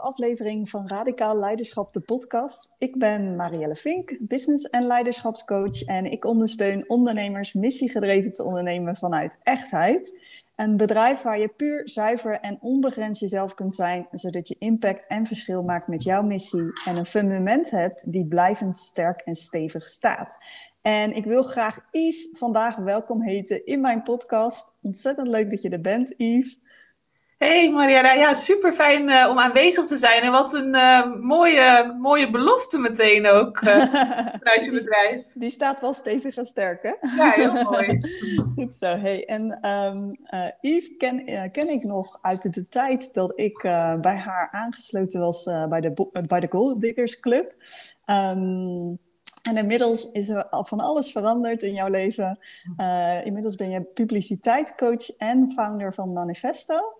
aflevering van Radicaal Leiderschap, de podcast. Ik ben Marielle Vink, business- en leiderschapscoach. En ik ondersteun ondernemers missiegedreven te ondernemen vanuit echtheid. Een bedrijf waar je puur, zuiver en onbegrensd jezelf kunt zijn, zodat je impact en verschil maakt met jouw missie en een fundament hebt die blijvend sterk en stevig staat. En ik wil graag Yves vandaag welkom heten in mijn podcast. Ontzettend leuk dat je er bent, Yves. Hey Mariana, ja, super fijn uh, om aanwezig te zijn. En wat een uh, mooie, mooie belofte meteen ook uh, vanuit je bedrijf. Die staat wel stevig en sterk, hè? Ja, heel mooi. Goed zo. Hey, en um, Yves ken, ken ik nog uit de tijd dat ik bij haar aangesloten was bij, de, bij de Gold Diggers Club. Um, en inmiddels is er van alles veranderd in jouw leven. inmiddels ben je publiciteitscoach en founder van Manifesto.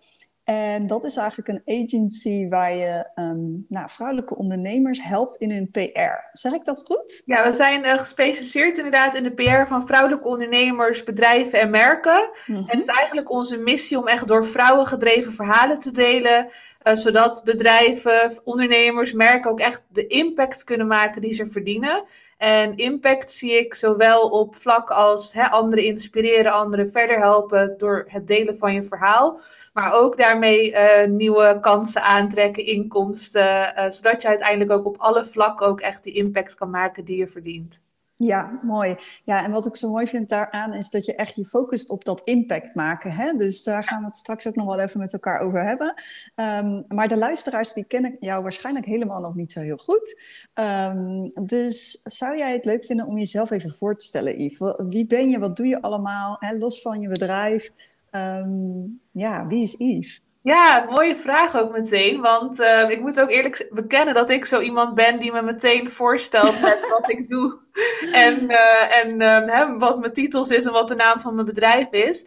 En dat is eigenlijk een agency waar je um, nou, vrouwelijke ondernemers helpt in hun PR. Zeg ik dat goed? Ja, we zijn uh, gespecialiseerd inderdaad in de PR van vrouwelijke ondernemers, bedrijven en merken. Mm -hmm. En het is eigenlijk onze missie om echt door vrouwen gedreven verhalen te delen. Uh, zodat bedrijven, ondernemers, merken ook echt de impact kunnen maken die ze verdienen. En impact zie ik zowel op vlak als hè, anderen inspireren, anderen verder helpen door het delen van je verhaal. Maar ook daarmee uh, nieuwe kansen aantrekken, inkomsten. Uh, zodat je uiteindelijk ook op alle vlakken ook echt die impact kan maken die je verdient. Ja, mooi. Ja, en wat ik zo mooi vind daaraan is dat je echt je focust op dat impact maken. Hè? Dus daar gaan we het straks ook nog wel even met elkaar over hebben. Um, maar de luisteraars die kennen jou waarschijnlijk helemaal nog niet zo heel goed. Um, dus zou jij het leuk vinden om jezelf even voor te stellen, Yves? Wie ben je? Wat doe je allemaal? Hè? Los van je bedrijf. Um, ja, wie is Yves? Ja, mooie vraag ook meteen. Want uh, ik moet ook eerlijk bekennen dat ik zo iemand ben die me meteen voorstelt met wat ik doe. En, uh, en uh, hè, wat mijn titels is en wat de naam van mijn bedrijf is.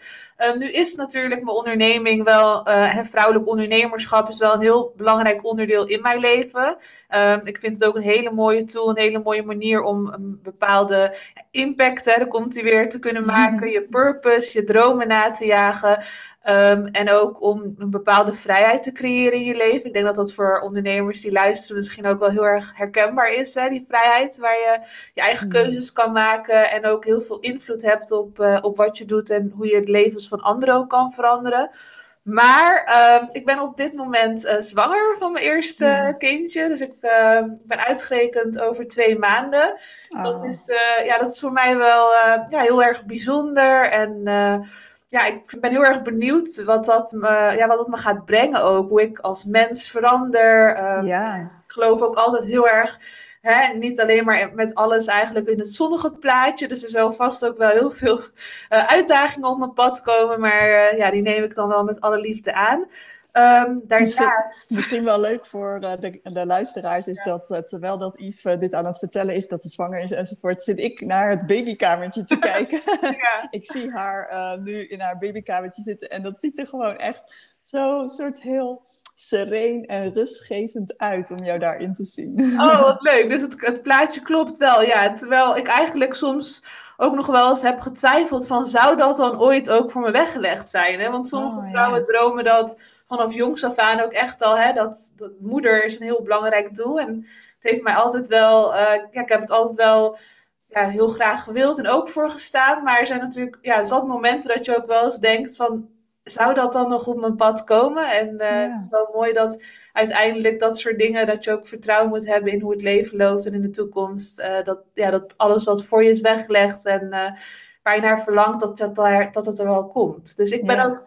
nu is natuurlijk mijn onderneming wel, het vrouwelijk ondernemerschap is wel een heel belangrijk onderdeel in mijn leven. ik vind het ook een hele mooie tool, een hele mooie manier om een bepaalde impact, hè, daar komt hij weer, te kunnen maken. Je purpose, je dromen na te jagen. Um, en ook om een bepaalde vrijheid te creëren in je leven. Ik denk dat dat voor ondernemers die luisteren misschien ook wel heel erg herkenbaar is. Hè? Die vrijheid waar je je eigen keuzes kan maken. En ook heel veel invloed hebt op, uh, op wat je doet en hoe je het levens van anderen ook kan veranderen. Maar uh, ik ben op dit moment uh, zwanger van mijn eerste ja. kindje. Dus ik uh, ben uitgerekend over twee maanden. Oh. Dat, is, ja, dat is voor mij wel ja, heel erg bijzonder. En ja, ik ben heel erg benieuwd wat dat, me, ja, wat dat me gaat brengen ook. Hoe ik als mens verander. Uh, ja. Ik geloof ook altijd heel erg, hè, niet alleen maar met alles eigenlijk in het zonnige plaatje. Dus er zal vast ook wel heel veel uh, uitdagingen op mijn pad komen. Maar uh, ja, die neem ik dan wel met alle liefde aan. Um, misschien, misschien, wel leuk voor uh, de, de, luisteraars is ja. dat uh, terwijl dat Yves uh, dit aan het vertellen is dat ze zwanger is enzovoort, zit ik naar het babykamertje te kijken. ik zie haar nu in haar babykamertje zitten en dat ziet er gewoon echt zo soort heel sereen en rustgevend uit om jou daarin te zien. Oh, wat leuk. Dus het, het plaatje klopt wel. Ja, terwijl ik eigenlijk soms ook nog wel eens heb getwijfeld van zou dat dan ooit ook voor me weggelegd zijn? Hè? Want sommige oh, vrouwen ja. dromen dat vanaf jongs af aan ook echt al, hè, dat, dat moeder is een heel belangrijk doel. En het heeft mij altijd wel, uh, ja, ik heb het altijd wel ja, heel graag gewild en ook voor gestaan. Maar er zijn natuurlijk, ja, zat momenten dat je ook wel eens denkt van, zou dat dan nog op mijn pad komen? En uh, ja. het is wel mooi dat uiteindelijk dat soort dingen, dat je ook vertrouwen moet hebben in hoe het leven loopt en in de toekomst. Uh, dat, ja, dat alles wat voor je is weggelegd en waar je naar verlangt, dat, dat, daar, dat het er wel komt. Dus ik ben ja. ook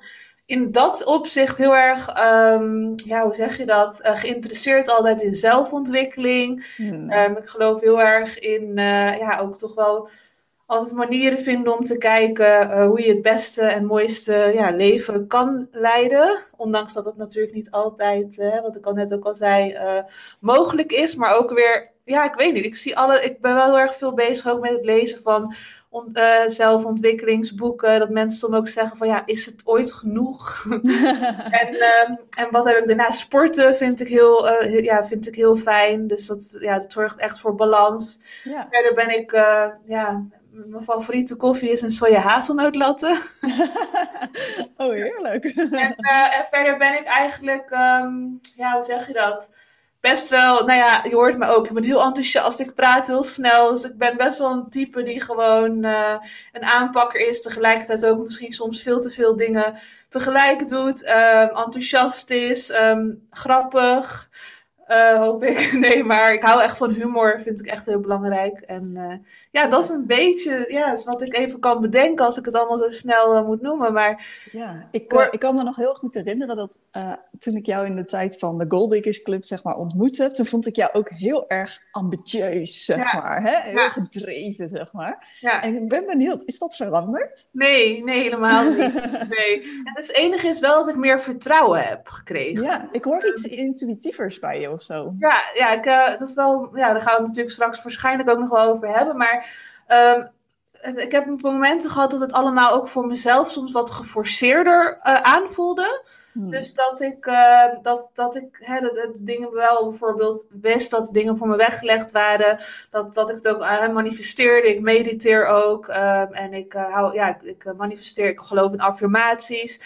in dat opzicht heel erg, um, ja, hoe zeg je dat, uh, geïnteresseerd altijd in zelfontwikkeling. Hmm. Um, ik geloof heel erg in, ja, ook toch wel altijd manieren vinden om te kijken uh, hoe je het beste en mooiste ja, leven kan leiden. Ondanks dat het natuurlijk niet altijd, wat ik al net ook al zei, mogelijk is. Maar ook weer, ja, ik weet niet. Ik, zie alle, ik ben wel heel erg veel bezig ook met het lezen van uh, zelfontwikkelingsboeken. Dat mensen dan ook zeggen van ja, is het ooit genoeg? en, uh, en wat heb ik daarna? Sporten vind ik heel, ja, vind ik heel fijn. Dus dat, ja, dat zorgt echt voor balans. Ja. Verder ben ik ja, mijn favoriete koffie is een soja hazelnootlatte. oh, heerlijk. en, en, verder ben ik eigenlijk, ehm, ja, hoe zeg je dat? best wel, nou ja, je hoort me ook. Ik ben heel enthousiast. Ik praat heel snel. Dus ik ben best wel een type die gewoon uh, een aanpakker is. Tegelijkertijd ook misschien soms veel te veel dingen tegelijk doet. Um, enthousiast is. Um, grappig. Uh, hoop ik. Nee, maar ik hou echt van humor. Vind ik echt heel belangrijk. En uh, ja, dat is een beetje ja, is wat ik even kan bedenken als ik het allemaal zo snel uh, moet noemen. Maar, ja, ik, uh, ik kan me nog heel goed herinneren dat uh, toen ik jou in de tijd van de Gold Diggers Club zeg maar, ontmoette, toen vond ik jou ook heel erg ambitieus, zeg ja. maar. Hè? Heel ja. gedreven, zeg maar. Ja. En ik ben benieuwd, is dat veranderd? Nee, nee, helemaal niet. Nee. Het enige is wel dat ik meer vertrouwen heb gekregen. Ja, ik hoor iets intuïtievers bij je of zo. Ja, ja ik, dat is wel, ja daar gaan we het natuurlijk straks waarschijnlijk ook nog wel over hebben, maar Um, ik heb momenten gehad dat het allemaal ook voor mezelf soms wat geforceerder uh, aanvoelde. Hmm. Dus dat ik, uh, dat, dat ik hè, dat, dat dingen wel bijvoorbeeld wist dat dingen voor me weggelegd waren. Dat, dat ik het ook uh, manifesteerde. Ik mediteer ook. Um, en ik, hou, ja, ik, ik manifesteer, ik geloof in affirmaties.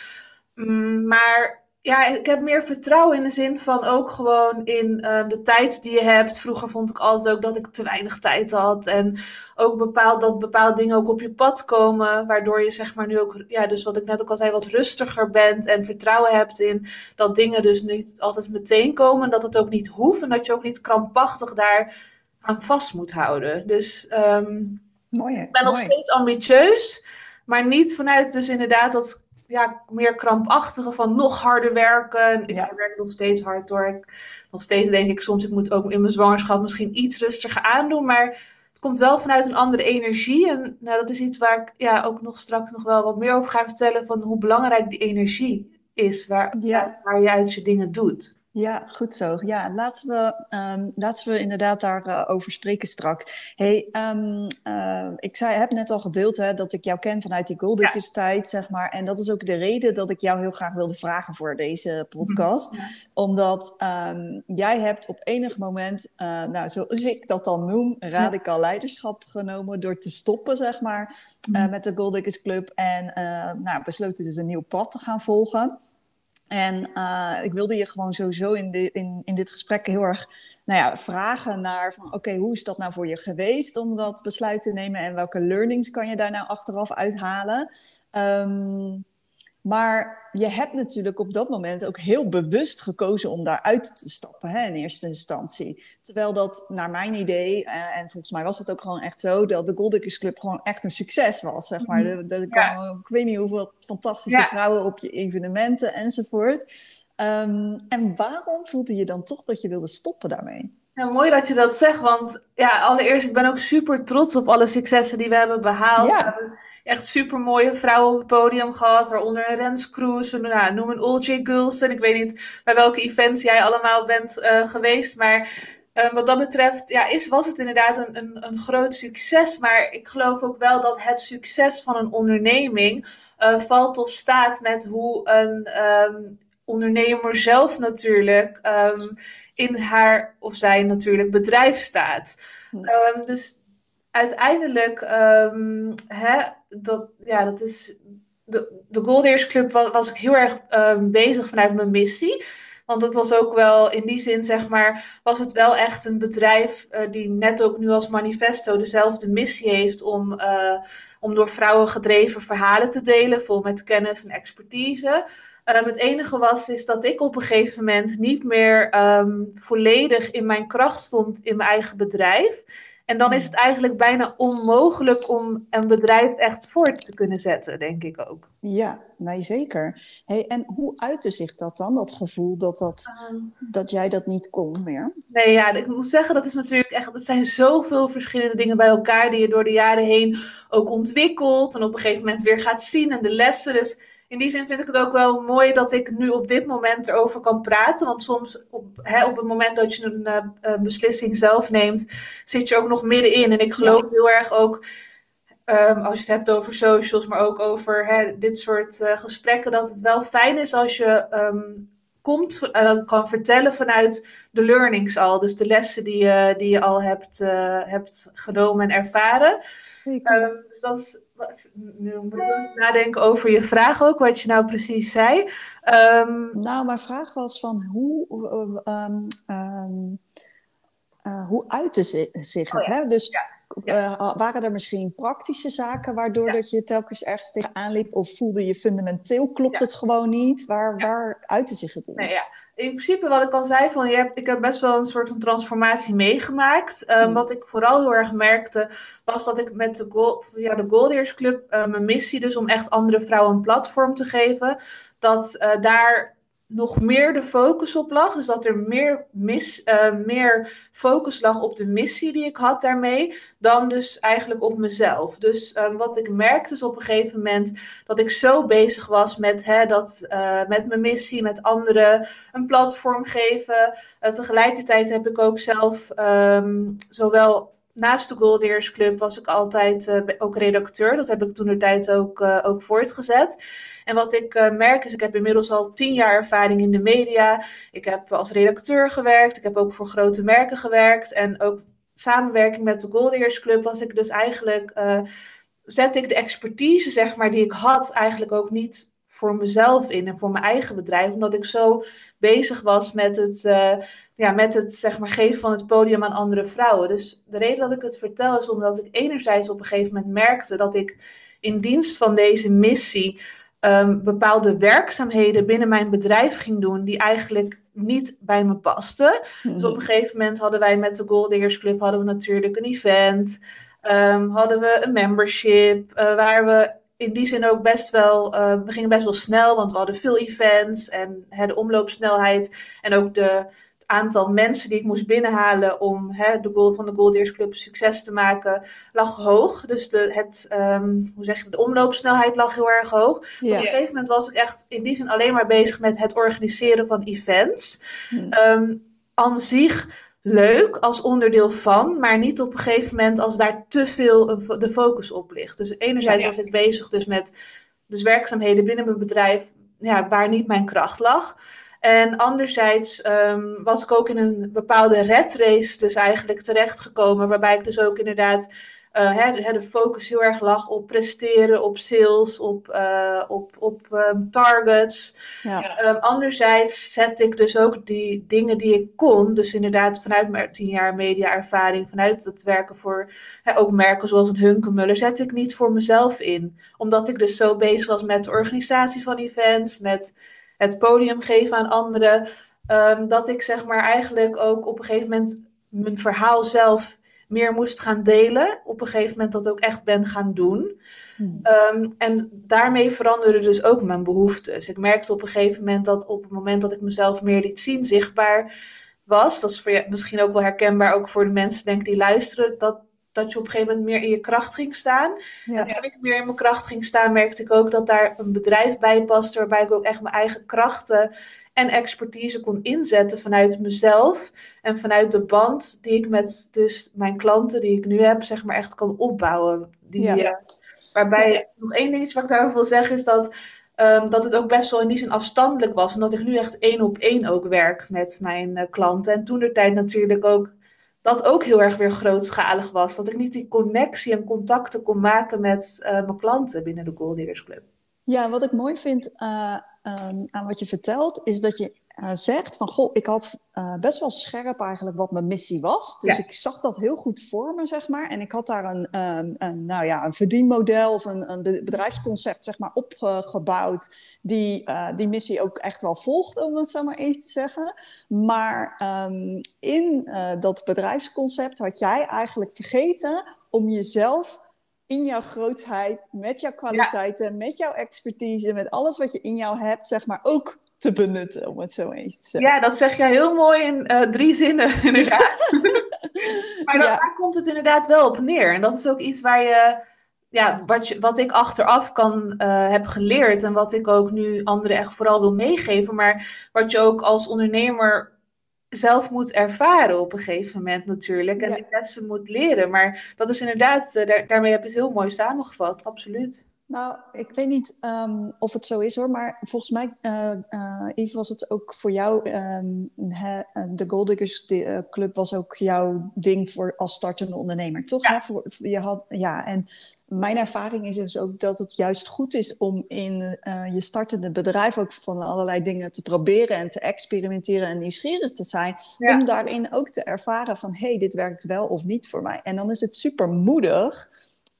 Mm, maar ja, ik heb meer vertrouwen in de zin van ook gewoon in uh, de tijd die je hebt. Vroeger vond ik altijd ook dat ik te weinig tijd had. En ook bepaald, dat bepaalde dingen ook op je pad komen. Waardoor je zeg maar nu ook, ja, dus wat ik net ook al zei, wat rustiger bent. En vertrouwen hebt in dat dingen dus niet altijd meteen komen. Dat het ook niet hoeft. En dat je ook niet krampachtig daar aan vast moet houden. Dus um, mooi, ik ben nog steeds ambitieus. Maar niet vanuit dus inderdaad dat ja, meer krampachtige van nog harder werken. Ik ja. werk nog steeds hard door. Ik, nog steeds denk ik soms, ik moet ook in mijn zwangerschap misschien iets rustiger aandoen. Maar het komt wel vanuit een andere energie. En nou, dat is iets waar ik ja, ook nog straks nog wel wat meer over ga vertellen. Van hoe belangrijk die energie is waar, ja. waar, je uit je dingen doet. Ja, goed zo. Ja, laten we, um, laten we inderdaad daarover uh, over spreken strak. Hey, um, uh, ik zei, heb net al gedeeld hè, dat ik jou ken vanuit die Goldickers tijd, zeg maar. En dat is ook de reden dat ik jou heel graag wilde vragen voor deze podcast. Ja. Omdat um, jij hebt op enig moment, uh, nou, zoals ik dat dan noem, radicaal ja. leiderschap genomen door te stoppen, zeg maar, mm. met de Goldickers Club. En nou, besloten dus een nieuw pad te gaan volgen. En uh, ik wilde je gewoon sowieso in, de, in, in dit gesprek heel erg nou ja, vragen naar van oké, hoe is dat nou voor je geweest om dat besluit te nemen en welke learnings kan je daar nou achteraf uithalen? Um, maar je hebt natuurlijk op dat moment ook heel bewust gekozen om daaruit te stappen hè, in eerste instantie. Terwijl dat naar mijn idee, uh, en volgens mij was het ook gewoon echt zo, dat de Goldicus Club gewoon echt een succes was. Zeg maar. ja. Ik weet niet hoeveel fantastische ja. vrouwen op je evenementen enzovoort. Um, en waarom voelde je dan toch dat je wilde stoppen daarmee? Ja, mooi dat je dat zegt, want ja, allereerst, ik ben ook super trots op alle successen die we hebben behaald. Ja echt super mooie vrouwen op het podium gehad. Waaronder een Rens Kroes, nou, noem een Olje Gulsen. Ik weet niet bij welke events jij allemaal bent uh, geweest. Maar uh, wat dat betreft ja, is, was het inderdaad een, een, een, groot succes. Maar ik geloof ook wel dat het succes van een onderneming uh, valt of staat met hoe een um, ondernemer zelf natuurlijk um, in haar of zijn natuurlijk bedrijf staat. Um, dus uiteindelijk, um, hè, dat, ja, dat is. De, de Goldeers Club was, ik heel erg um, bezig vanuit mijn missie. Want het was ook wel, in die zin zeg maar, was het wel echt een bedrijf uh, die net ook nu als manifesto dezelfde missie heeft om, uh, om door vrouwen gedreven verhalen te delen, vol met kennis en expertise. Um, het enige was is dat ik op een gegeven moment niet meer volledig in mijn kracht stond in mijn eigen bedrijf. En dan is het eigenlijk bijna onmogelijk om een bedrijf echt voort te kunnen zetten, denk ik ook. Ja, nee, zeker. Hey, en hoe uitte zich dat dan, dat gevoel dat, dat, um, dat jij dat niet kon meer? Nee, ja, ik moet zeggen, dat is natuurlijk echt, het zijn zoveel verschillende dingen bij elkaar die je door de jaren heen ook ontwikkelt en op een gegeven moment weer gaat zien en de lessen. Dus in die zin vind ik het ook wel mooi dat ik nu op dit moment erover kan praten. Want soms op, hè, op het moment dat je een, uh, een, beslissing zelf neemt, zit je ook nog middenin. En ik geloof ja. heel erg ook, um, als je het hebt over socials, maar ook over hè, dit soort uh, gesprekken, dat het wel fijn is als je um, komt en uh, kan vertellen vanuit de learnings al. Dus de lessen die, die je al hebt, hebt genomen en ervaren. Um, dus dat is, nadenken over je vraag ook, wat je nou precies zei. Um, nou, mijn vraag was van hoe, um, uh, hoe uitte zich het? Oh hè? Dus uh, waren er misschien praktische zaken waardoor dat je telkens ergens tegenaan liep? Of voelde je fundamenteel, klopt het gewoon niet? Waar, waar uitte zich het in? Nee, ja in principe wat ik al zei, van, je hebt, ik heb best wel een soort van transformatie meegemaakt. Um, Wat ik vooral heel erg merkte, was dat ik met de, Gold, ja, de Goldeers Club, uh, mijn missie dus om echt andere vrouwen een platform te geven, dat uh, daar nog meer de focus op lag. Dus dat er meer, mis, uh, meer focus lag op de missie die ik had daarmee, dan dus eigenlijk op mezelf. Dus um, wat ik merkte is op een gegeven moment dat ik zo bezig was met, hè, dat, uh, met mijn missie, met anderen een platform geven. Uh, tegelijkertijd heb ik ook zelf um, zowel naast de Goldeers Club was ik altijd ook redacteur. Dat heb ik toen de tijd ook, ook voortgezet. En wat ik uh, merk is, ik heb inmiddels al tien jaar ervaring in de media. Ik heb als redacteur gewerkt. Ik heb ook voor grote merken gewerkt. En ook samenwerking met de Goldeers Club was ik dus eigenlijk... Zet ik de expertise, zeg maar, die ik had, eigenlijk ook niet voor mezelf in en voor mijn eigen bedrijf. Omdat ik zo bezig was met het, uh, ja, met het zeg maar, geven van het podium aan andere vrouwen. Dus de reden dat ik het vertel is omdat ik enerzijds op een gegeven moment merkte dat ik in dienst van deze missie um, bepaalde werkzaamheden binnen mijn bedrijf ging doen die eigenlijk niet bij me pasten. Dus op een gegeven moment hadden wij met de Gold Club hadden we natuurlijk een event. Um, hadden we een membership uh, waar we in die zin ook best wel, uh, we gingen best wel snel, want we hadden veel events en hè, de omloopsnelheid en ook de, aantal mensen die ik moest binnenhalen om hè, de goal van de Goldeers Club succes te maken, lag hoog. Dus de, het, um, hoe zeg je, de omloopsnelheid lag heel erg hoog. Op een gegeven moment was ik echt in die zin alleen maar bezig met het organiseren van events. Hmm. Um, aan zich leuk als onderdeel van, maar niet op een gegeven moment als daar te veel de focus op ligt. Dus enerzijds was ik bezig dus met dus werkzaamheden binnen mijn bedrijf ja, waar niet mijn kracht lag. En anderzijds um, was ik ook in een bepaalde red race dus eigenlijk terechtgekomen, waarbij ik dus ook inderdaad uh, de focus heel erg lag op presteren, op sales, op, uh, op, op um, targets. Ja. Um, anderzijds zet ik dus ook die dingen die ik kon, dus inderdaad vanuit mijn tien jaar media-ervaring, vanuit het werken voor ook merken zoals een Hunkemuller, zet ik niet voor mezelf in. Omdat ik dus zo bezig was met de organisatie van events, met het podium geven aan anderen. Um, dat ik zeg maar eigenlijk ook op een gegeven moment mijn verhaal zelf meer moest gaan delen. Op een gegeven moment dat ook echt ben gaan doen. Hmm. Um, en daarmee veranderde dus ook mijn behoeftes. Ik merkte op een gegeven moment dat op het moment dat ik mezelf meer liet zien, zichtbaar was. Dat is voor je misschien ook wel herkenbaar, ook voor de mensen denk die luisteren. Dat dat je op een gegeven moment meer in je kracht ging staan. En toen ik meer in mijn kracht ging staan, merkte ik ook dat daar een bedrijf bij paste, waarbij ik ook echt mijn eigen krachten en expertise kon inzetten vanuit mezelf en vanuit de band die ik met dus mijn klanten die ik nu heb, zeg maar echt kan opbouwen. Die, ja. uh, waarbij nog één dingetje wat ik daarover wil zeggen is dat, um, dat het ook best wel in die zin afstandelijk was. En dat ik nu echt één op één ook werk met mijn uh, klanten. En toen de tijd natuurlijk ook dat ook heel erg weer grootschalig was. Dat ik niet die connectie en contacten kon maken met uh, mijn klanten binnen de Gold Club. Ja, wat ik mooi vind uh, um, aan wat je vertelt, is dat je uh, zegt van goh, ik had uh, best wel scherp eigenlijk wat mijn missie was. Dus ja. ik zag dat heel goed voor me, zeg maar. En ik had daar een, um, een nou ja, een verdienmodel of een, een bedrijfsconcept zeg maar, opgebouwd, die uh, die missie ook echt wel volgt, om het zo maar even te zeggen. Maar um, in dat bedrijfsconcept had jij eigenlijk vergeten om jezelf in jouw grootheid, met jouw kwaliteiten, ja. met jouw expertise, met alles wat je in jou hebt, zeg maar, ook te benutten, om het zo eens te zeggen. Ja, dat zeg jij heel mooi in uh, drie zinnen, inderdaad. maar dat, ja. daar komt het inderdaad wel op neer. En dat is ook iets waar je, ja, wat, je, wat ik achteraf kan uh, heb geleerd en wat ik ook nu anderen echt vooral wil meegeven, maar wat je ook als ondernemer zelf moet ervaren op een gegeven moment natuurlijk. En ja. die lessen moet leren. Maar dat is inderdaad, daar, daarmee heb je het heel mooi samengevat, absoluut. Nou, ik weet niet um, of het zo is hoor, maar volgens mij, uh, uh, Yves, was het ook voor jou, um, he, de Gold Diggers Club was ook jouw ding voor als startende ondernemer, toch? Ja. Hè? Voor, je had, ja, en mijn ervaring is dus ook dat het juist goed is om in uh, je startende bedrijf ook van allerlei dingen te proberen en te experimenteren en nieuwsgierig te zijn. Ja. Om daarin ook te ervaren van, hé, hey, dit werkt wel of niet voor mij. En dan is het super moedig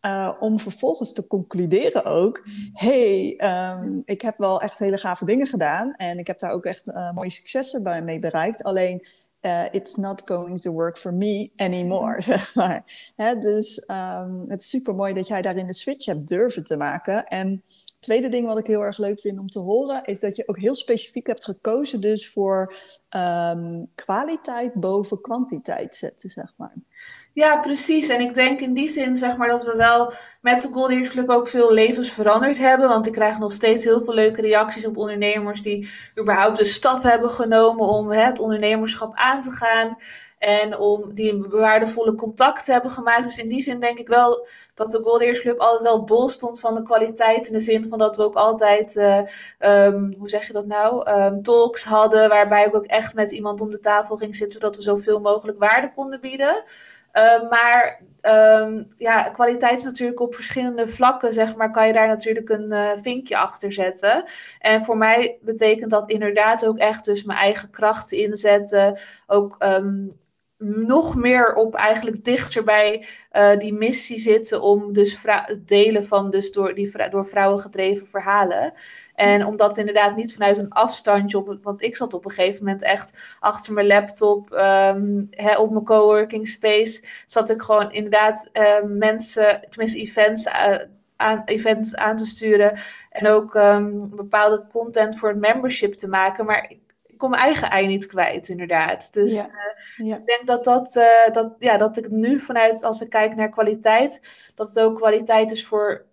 uh, om vervolgens te concluderen ook: hey, um, ik heb wel echt hele gave dingen gedaan en ik heb daar ook echt uh, mooie successen bij mee bereikt. Alleen, uh, it's not going to work for me anymore, zeg maar. Hè, dus um, het is super mooi dat jij daarin de switch hebt durven te maken. En tweede ding wat ik heel erg leuk vind om te horen, is dat je ook heel specifiek hebt gekozen dus voor um, kwaliteit boven kwantiteit zetten, zeg maar. Ja, precies. En ik denk in die zin zeg maar dat we wel met de Golden Club ook veel levens veranderd hebben. Want ik krijg nog steeds heel veel leuke reacties op ondernemers die überhaupt de stap hebben genomen om hè, het ondernemerschap aan te gaan. En om die een waardevolle contact hebben gemaakt. Dus in die zin denk ik wel dat de Golden Club altijd wel bol stond van de kwaliteit. In de zin van dat we ook altijd, uh, um, hoe zeg je dat nou, um, talks hadden. Waarbij ik ook echt met iemand om de tafel ging zitten. Zodat we zoveel mogelijk waarde konden bieden. Uh, maar um, ja, kwaliteit is natuurlijk op verschillende vlakken, zeg maar, kan je daar natuurlijk een uh, vinkje achter zetten. En voor mij betekent dat inderdaad ook echt dus mijn eigen krachten inzetten. Ook um, nog meer op eigenlijk dichter bij uh, die missie zitten om dus het delen van dus door, die, door vrouwen gedreven verhalen. En om dat inderdaad niet vanuit een afstandje op, want ik zat op een gegeven moment echt achter mijn laptop, um, op mijn coworking space, zat ik gewoon inderdaad uh, mensen, tenminste events, uh, aan, events aan te sturen en ook um, bepaalde content voor het membership te maken. Maar ik, ik kon mijn eigen ei niet kwijt, inderdaad. Dus ja. Uh, ja. ik denk dat, dat, uh, dat, ja, dat ik nu vanuit, als ik kijk naar kwaliteit, dat het ook kwaliteit is voor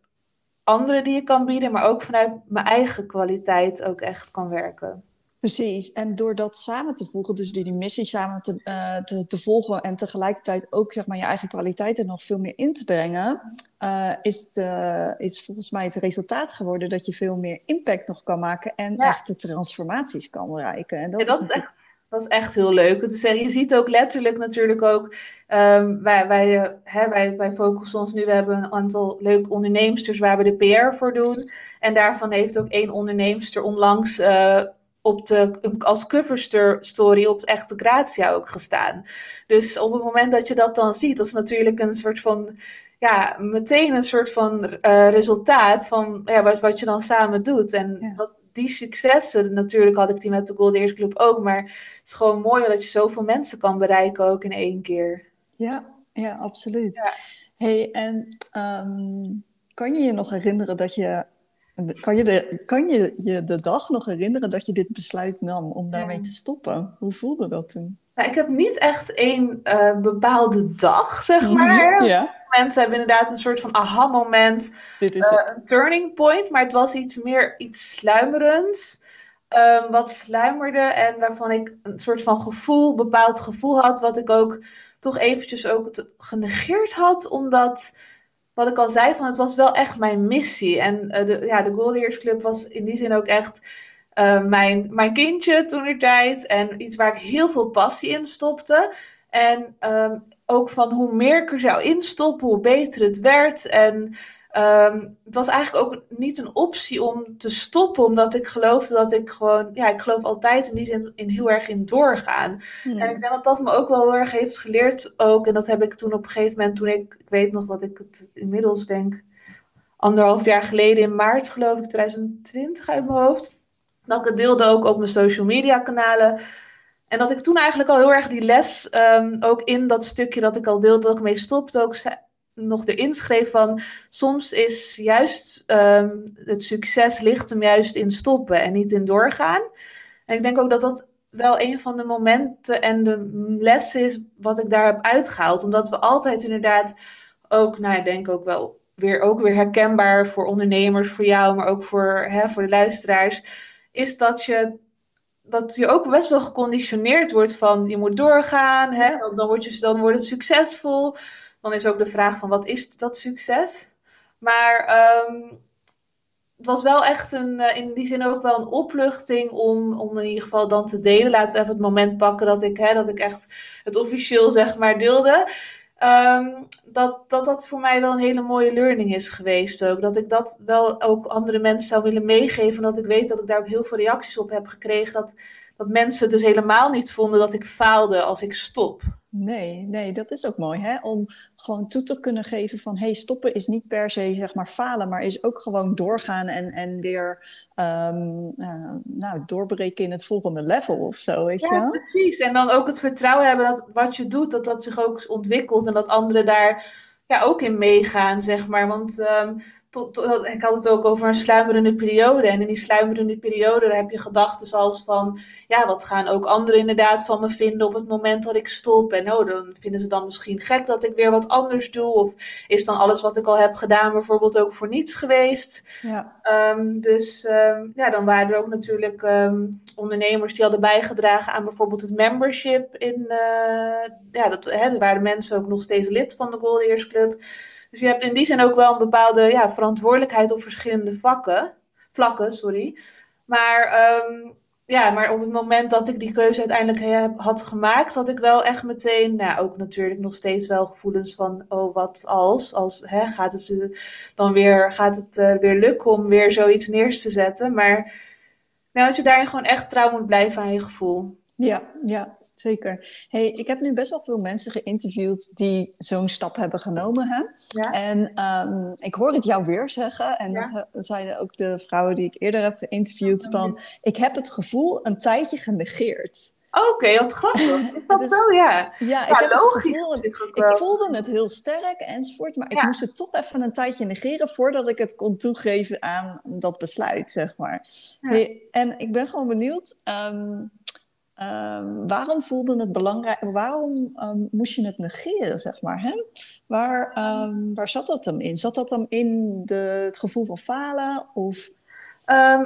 andere die je kan bieden, maar ook vanuit mijn eigen kwaliteit ook echt kan werken. Precies, en door dat samen te voegen, dus die, die missie samen te, uh, te, te, volgen en tegelijkertijd ook zeg maar, je eigen kwaliteiten nog veel meer in te brengen, uh, is, het, uh, is volgens mij het resultaat geworden dat je veel meer impact nog kan maken en ja. echte transformaties kan bereiken. En dat, ja, dat is natuurlijk... echt dat is echt heel leuk. Dus je ziet ook letterlijk natuurlijk ook, um, wij, wij, hè, wij, wij focussen ons nu, we hebben een aantal leuke onderneemsters waar we de PR voor doen. En daarvan heeft ook één onderneemster onlangs uh, op de, als coverstory op het echte Gratia ook gestaan. Dus op het moment dat je dat dan ziet, dat is natuurlijk een soort van ja, meteen een soort van uh, resultaat van ja, wat, wat je dan samen doet. En ja. die successen, natuurlijk had ik die met de Goldeers Club ook, maar het is gewoon mooi dat je zoveel mensen kan bereiken ook in één keer. Ja, ja absoluut. Ja. hey, en um, kan je je nog herinneren dat je, kan je, de, kan je je de dag nog herinneren dat je dit besluit nam om daarmee te stoppen? Hoe voelde dat toen? Nou, ik heb niet echt één uh, bepaalde dag, zeg maar. Ja. Mensen hebben inderdaad een soort van aha-moment, uh, een turning point, maar het was iets meer iets sluimerends. Um, wat sluimerde en waarvan ik een soort van gevoel, bepaald gevoel had, wat ik ook toch eventjes ook genegeerd had, omdat, wat ik al zei, van het was wel echt mijn missie. En uh, de, ja, de Club was in die zin ook echt uh, mijn, mijn kindje toen er tijd. En iets waar ik heel veel passie in stopte. En um, ook van hoe meer ik er zou instoppen, hoe beter het werd. En um, het was eigenlijk ook niet een optie om te stoppen, omdat ik geloofde dat ik gewoon, ja, ik geloof altijd in die zin in heel erg in doorgaan. Hmm. En ik denk dat dat me ook wel heel erg heeft geleerd ook. En dat heb ik toen op een gegeven moment, toen ik, ik weet nog dat ik het inmiddels denk, anderhalf jaar geleden in maart geloof ik, 2020 uit mijn hoofd dat ik het deelde ook op mijn social media kanalen. En dat ik toen eigenlijk al heel erg die les, um, ook in dat stukje dat ik al deelde, dat ik mee stopte, ook nog erin schreef van soms is juist um, het succes ligt hem juist in stoppen en niet in doorgaan. En ik denk ook dat dat wel een van de momenten en de lessen is wat ik daar heb uitgehaald. Omdat we altijd inderdaad ook, nou ik denk ook wel weer, ook weer herkenbaar voor ondernemers, voor jou, maar ook voor, hè, voor de luisteraars is dat je, dat je ook best wel geconditioneerd wordt van je moet doorgaan, hè? Dan, word je, dan wordt het succesvol. Dan is ook de vraag van wat is dat succes? Maar um, het was wel echt een, eh, in die zin ook wel een opluchting om, om in ieder geval dan te delen. Laten we even het moment pakken dat ik, hè, dat ik echt het officieel zeg maar deelde. Ehm, dat, dat dat voor mij wel een hele mooie learning is geweest ook. Dat ik dat wel ook andere mensen zou willen meegeven. Dat ik weet dat ik daar ook heel veel reacties op heb gekregen. Dat, dat mensen dus helemaal niet vonden dat ik faalde als ik stop. Nee, nee, dat is ook mooi, hè? Om gewoon toe te kunnen geven van, hey, stoppen is niet per se, zeg maar, falen, maar is ook gewoon doorgaan en, en weer, um, uh, nou, doorbreken in het volgende level of zo, weet ja, je precies. En dan ook het vertrouwen hebben dat wat je doet, dat dat zich ook ontwikkelt en dat anderen daar ja, ook in meegaan, zeg maar. Want um, ik had het ook over een sluimerende periode. En in die sluimerende periode heb je gedachten zoals van, ja, wat gaan ook anderen inderdaad van me vinden op het moment dat ik stop? En oh, dan vinden ze dan misschien gek dat ik weer wat anders doe. Of is dan alles wat ik al heb gedaan bijvoorbeeld ook voor niets geweest? Ja. Um, dus um, ja, dan waren er ook natuurlijk um, ondernemers die hadden bijgedragen aan bijvoorbeeld het membership. In, uh, ja, dat, hè, er waren mensen ook nog steeds lid van de Goldeers Club. Dus je hebt in die zin ook wel een bepaalde ja, verantwoordelijkheid op verschillende vakken, vlakken. Sorry. Maar, um, ja, maar op het moment dat ik die keuze uiteindelijk had gemaakt, had ik wel echt meteen, nou ook natuurlijk nog steeds wel gevoelens van, oh wat als, als hè, gaat het dan weer, gaat het uh, weer lukken om weer zoiets neer te zetten. Maar nou, dat je daarin gewoon echt trouw moet blijven aan je gevoel. Ja, ja, zeker. Hey, ik heb nu best wel veel mensen geïnterviewd die zo'n stap hebben genomen. Hè? Ja. En um, ik hoor het jou weer zeggen, en ja. dat zeiden ook de vrouwen die ik eerder heb geïnterviewd, van ik heb het gevoel een tijdje genegeerd. Oké, okay, wat grappig. Is dat dus, zo? Ja, ja ik heb logisch, het gevoel, ik voelde het heel sterk enzovoort, maar ik moest het toch even een tijdje negeren voordat ik het kon toegeven aan dat besluit, zeg maar. Hey, en ik ben gewoon benieuwd, um, Um, waarom voelde het belangrijk? Waarom um, moest je het negeren, zeg maar? Hè? Waar, um, waar zat dat dan in? Zat dat dan in de, het gevoel van falen? Of...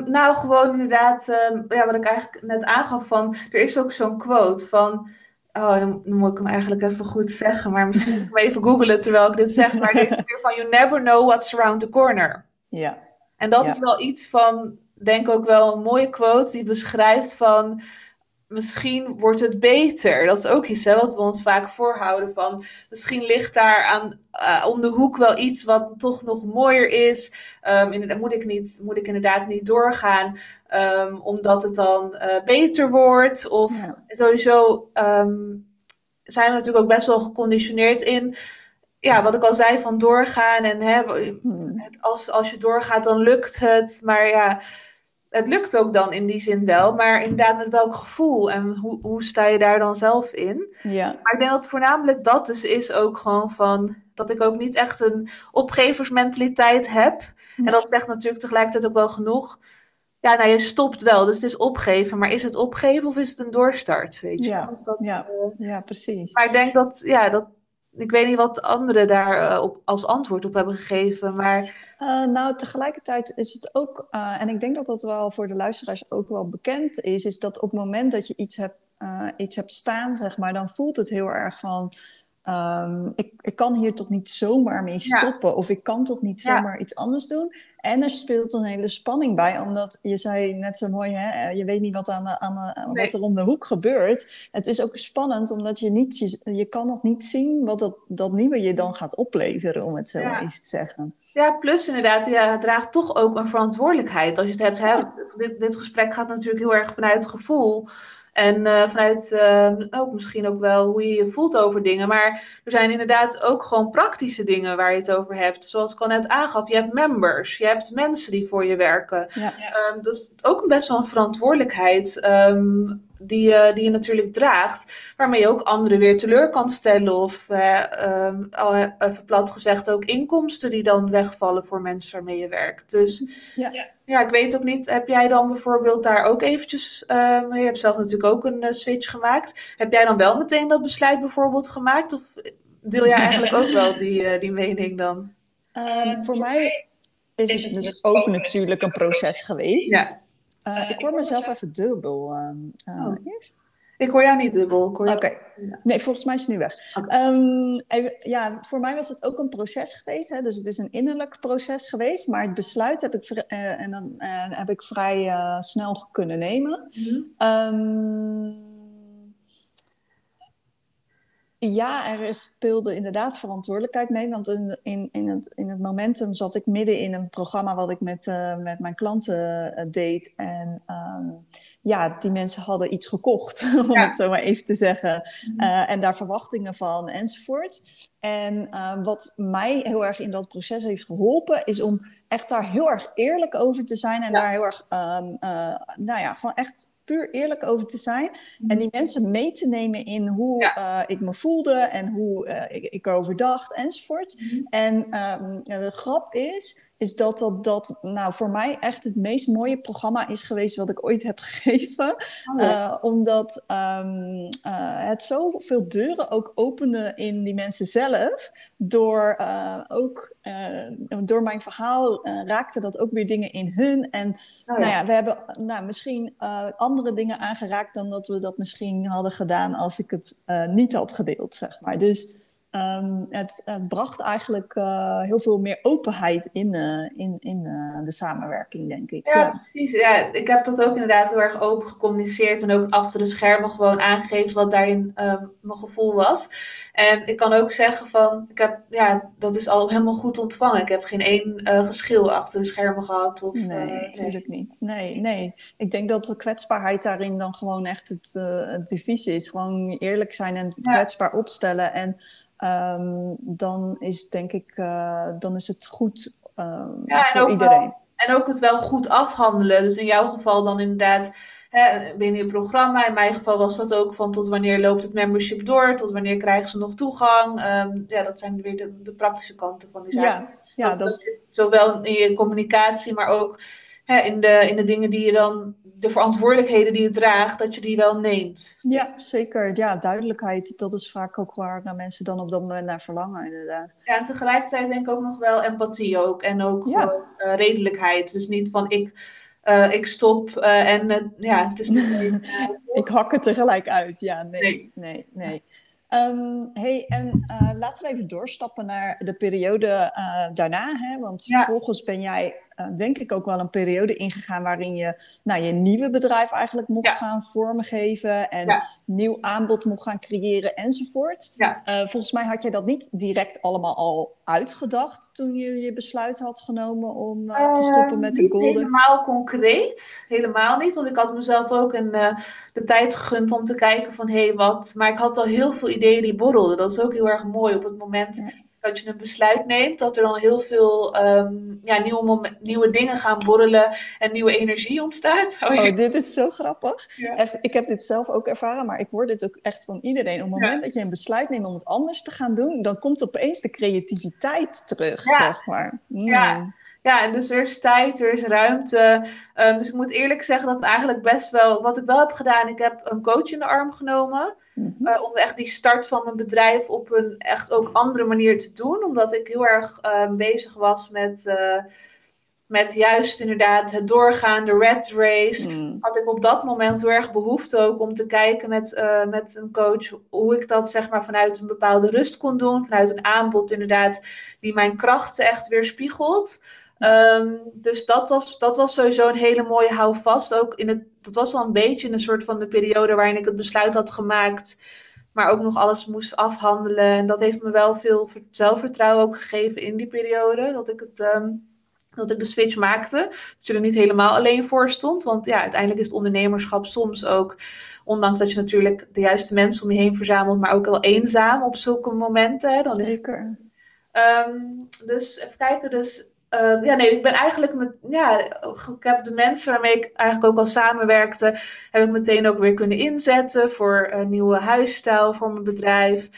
nou, gewoon inderdaad, ja, wat ik eigenlijk net aangaf van, er is ook zo'n quote van, oh, dan, dan, moet ik hem eigenlijk even goed zeggen, maar misschien moet ik hem even googlen terwijl ik dit zeg, maar dit is weer van, you never know what's around the corner. Ja. En dat is wel iets van, denk ook wel een mooie quote die beschrijft van, misschien wordt het beter. Dat is ook iets hè, wat we ons vaak voorhouden van. Misschien ligt daar aan, uh, om de hoek wel iets wat toch nog mooier is. Um, inderdaad, moet, ik niet, moet ik inderdaad niet doorgaan, um, omdat het dan uh, beter wordt. Of sowieso um, zijn we natuurlijk ook best wel geconditioneerd in. Ja, wat ik al zei, van doorgaan. En hè, hmm. als, als je doorgaat, dan lukt het. Maar ja, het lukt ook dan in die zin wel, maar inderdaad met welk gevoel en hoe, hoe sta je daar dan zelf in? Ja. Maar ik denk dat voornamelijk dat dus is ook gewoon van dat ik ook niet echt een opgeversmentaliteit heb. En dat zegt natuurlijk tegelijkertijd ook wel genoeg. Ja, nou je stopt wel, dus het is opgeven, maar is het opgeven of is het een doorstart? Weet je? Ja, dus dat, ja. Uh, ja precies. Maar ik denk dat, ja, dat, ik weet niet wat anderen daar uh, op, als antwoord op hebben gegeven, maar uh, nou, tegelijkertijd is het ook, uh, en ik denk dat dat wel voor de luisteraars ook wel bekend is, is dat op het moment dat je iets hebt, uh, iets hebt staan, zeg maar, dan voelt het heel erg van, um, ik, ik kan hier toch niet zomaar mee stoppen, ja. of ik kan toch niet zomaar ja. iets anders doen. En er speelt een hele spanning bij, omdat je zei net zo mooi, hè, je weet niet wat, aan de, aan de, nee. wat er om de hoek gebeurt. Het is ook spannend, omdat je, niet, je, je kan nog niet zien wat dat, dat nieuwe je dan gaat opleveren, om het zo ja. eens te zeggen. Ja, plus inderdaad, ja, het draagt toch ook een verantwoordelijkheid. Als je het hebt, hè, dit, dit gesprek gaat natuurlijk heel erg vanuit gevoel. En uh, vanuit uh, ook misschien ook wel hoe je je voelt over dingen. Maar er zijn inderdaad ook gewoon praktische dingen waar je het over hebt. Zoals ik al net aangaf, je hebt members, je hebt mensen die voor je werken. Ja. Um, dat is ook best wel een verantwoordelijkheid. Um, die, je, die je natuurlijk draagt, waarmee je ook anderen weer teleur kan stellen. Of uh, um, even plat gezegd ook inkomsten die dan wegvallen voor mensen waarmee je werkt. Dus ja, ja ik weet ook niet, heb jij dan bijvoorbeeld daar ook eventjes, uh, je hebt zelf natuurlijk ook een uh, switch gemaakt. Heb jij dan wel meteen dat besluit bijvoorbeeld gemaakt? Of deel jij eigenlijk ook wel die, die mening dan? Um, voor mij is het dus ook natuurlijk een proces geweest. Ja. Uh, ik hoor mezelf even dubbel. Uh, oh. Ik hoor jou niet dubbel. Oké. Nee, volgens mij is het nu weg. Ehm, even, ja, voor mij was het ook een proces geweest. Hè? Dus het is een innerlijk proces geweest. Maar het besluit heb ik, uh, en dan, uh, heb ik vrij uh, snel kunnen nemen. Mm -hmm. Ja, er speelde inderdaad verantwoordelijkheid mee. Want in, in, in, het, in het momentum zat ik midden in een programma wat ik met, uh, met mijn klanten uh, deed. En um, ja, die mensen hadden iets gekocht, om ja. het zo maar even te zeggen. Uh, en daar verwachtingen van enzovoort. En wat mij heel erg in dat proces heeft geholpen, is om echt daar heel erg eerlijk over te zijn. En ja. daar heel erg, um, nou ja, gewoon echt puur eerlijk over te zijn. En die mensen mee te nemen in hoe ja. uh, ik me voelde en hoe uh, ik, ik erover dacht enzovoort. Mm -hmm. En um, de grap is, is dat, dat dat nou, voor mij echt het meest mooie programma is geweest wat ik ooit heb gegeven. Oh, uh, omdat um, het zoveel deuren ook opende in die mensen zelf. Door ook door mijn verhaal raakte dat ook weer dingen in hun. En oh, ja. nou ja, we hebben nou, misschien andere dingen aangeraakt dan dat we dat misschien hadden gedaan als ik het niet had gedeeld, zeg maar. Dus Um, het, het, bracht eigenlijk uh, heel veel meer openheid in, uh, in, in de samenwerking, denk ik. Ja, ja, precies. Ja, ik heb dat ook inderdaad heel erg open gecommuniceerd en ook achter de schermen gewoon aangegeven wat daarin um, mijn gevoel was. En ik kan ook zeggen van, ik heb, ja, dat is al helemaal goed ontvangen. Ik heb geen één geschil achter de schermen gehad. Of, nee, natuurlijk niet. Nee, nee. Ik denk dat de kwetsbaarheid daarin dan gewoon echt het, het devies is. Gewoon eerlijk zijn en ja. kwetsbaar opstellen. En um, dan is denk ik, uh, dan is het goed um, ja, voor iedereen. Wel, en ook het wel goed afhandelen. Dus in jouw geval dan inderdaad hè, binnen je programma. In mijn geval was dat ook van tot wanneer loopt het membership door, tot wanneer krijgen ze nog toegang. Um, ja, dat zijn weer de, de, praktische kanten van die zaak. Ja, ja, dat, dat, dat is... Zowel in je communicatie, maar ook hè, in, de, in de dingen die je dan de verantwoordelijkheden die je draagt, dat je die wel neemt. Ja, zeker. Ja, duidelijkheid, dat is vaak ook waar naar mensen dan op dat moment naar verlangen, inderdaad. Ja, en tegelijkertijd denk ik ook nog wel empathie ook. En ook ja. gewoon uh, redelijkheid. Dus niet van ik, uh, ik stop uh, en ja, het is meteen... ik hak het tegelijk uit, ja. Nee, nee, nee. nee. Um, hey, en laten we even doorstappen naar de periode daarna. Hè? Want ja. vervolgens ben jij denk ik ook wel een periode ingegaan waarin je nou, je nieuwe bedrijf eigenlijk mocht ja. gaan vormgeven en ja. nieuw aanbod mocht gaan creëren enzovoort. Ja. Uh, volgens mij had je dat niet direct allemaal al uitgedacht toen je je besluit had genomen om uh, te stoppen met de Golden? helemaal concreet, helemaal niet, want ik had mezelf ook een, de tijd gegund om te kijken van hé hey, wat, maar ik had al heel veel ideeën die borrelden. Dat is ook heel erg mooi op het moment dat je een besluit neemt, dat er dan heel veel um, ja, nieuwe, nieuwe dingen gaan borrelen en nieuwe energie ontstaat. Oh, oh dit is zo grappig. Ja. Echt, ik heb dit zelf ook ervaren, maar ik hoor dit ook echt van iedereen. Op het moment ja. dat je een besluit neemt om het anders te gaan doen, dan komt opeens de creativiteit terug, zeg maar. Mm. Ja. Ja, en dus er is tijd, er is ruimte. Um, dus ik moet eerlijk zeggen dat eigenlijk best wel, wat ik wel heb gedaan, ik heb een coach in de arm genomen. Mm-hmm. Uh, om echt die start van mijn bedrijf op een echt ook andere manier te doen. Omdat ik heel erg uh, bezig was met, uh, met juist inderdaad het doorgaan, de red race. Mm. Had ik op dat moment heel erg behoefte ook om te kijken met, met een coach hoe ik dat zeg maar vanuit een bepaalde rust kon doen. Vanuit een aanbod inderdaad die mijn krachten echt weer spiegelt. Um, dus dat was, dat was sowieso een hele mooie houvast. Ook in het, dat was al een beetje een soort van de periode waarin ik het besluit had gemaakt. Maar ook nog alles moest afhandelen. En dat heeft me wel veel zelfvertrouwen ook gegeven in die periode. Dat ik, het, um, dat ik de switch maakte. Dat je er niet helemaal alleen voor stond. Want ja, uiteindelijk is het ondernemerschap soms ook. Ondanks dat je natuurlijk de juiste mensen om je heen verzamelt. Maar ook wel eenzaam op zulke momenten. Dan Zeker. Is, um, dus even kijken. Dus Uh, ja, nee, ik ben eigenlijk met, ja, ik heb de mensen waarmee ik eigenlijk ook al samenwerkte, heb ik meteen ook weer kunnen inzetten voor een nieuwe huisstijl voor mijn bedrijf.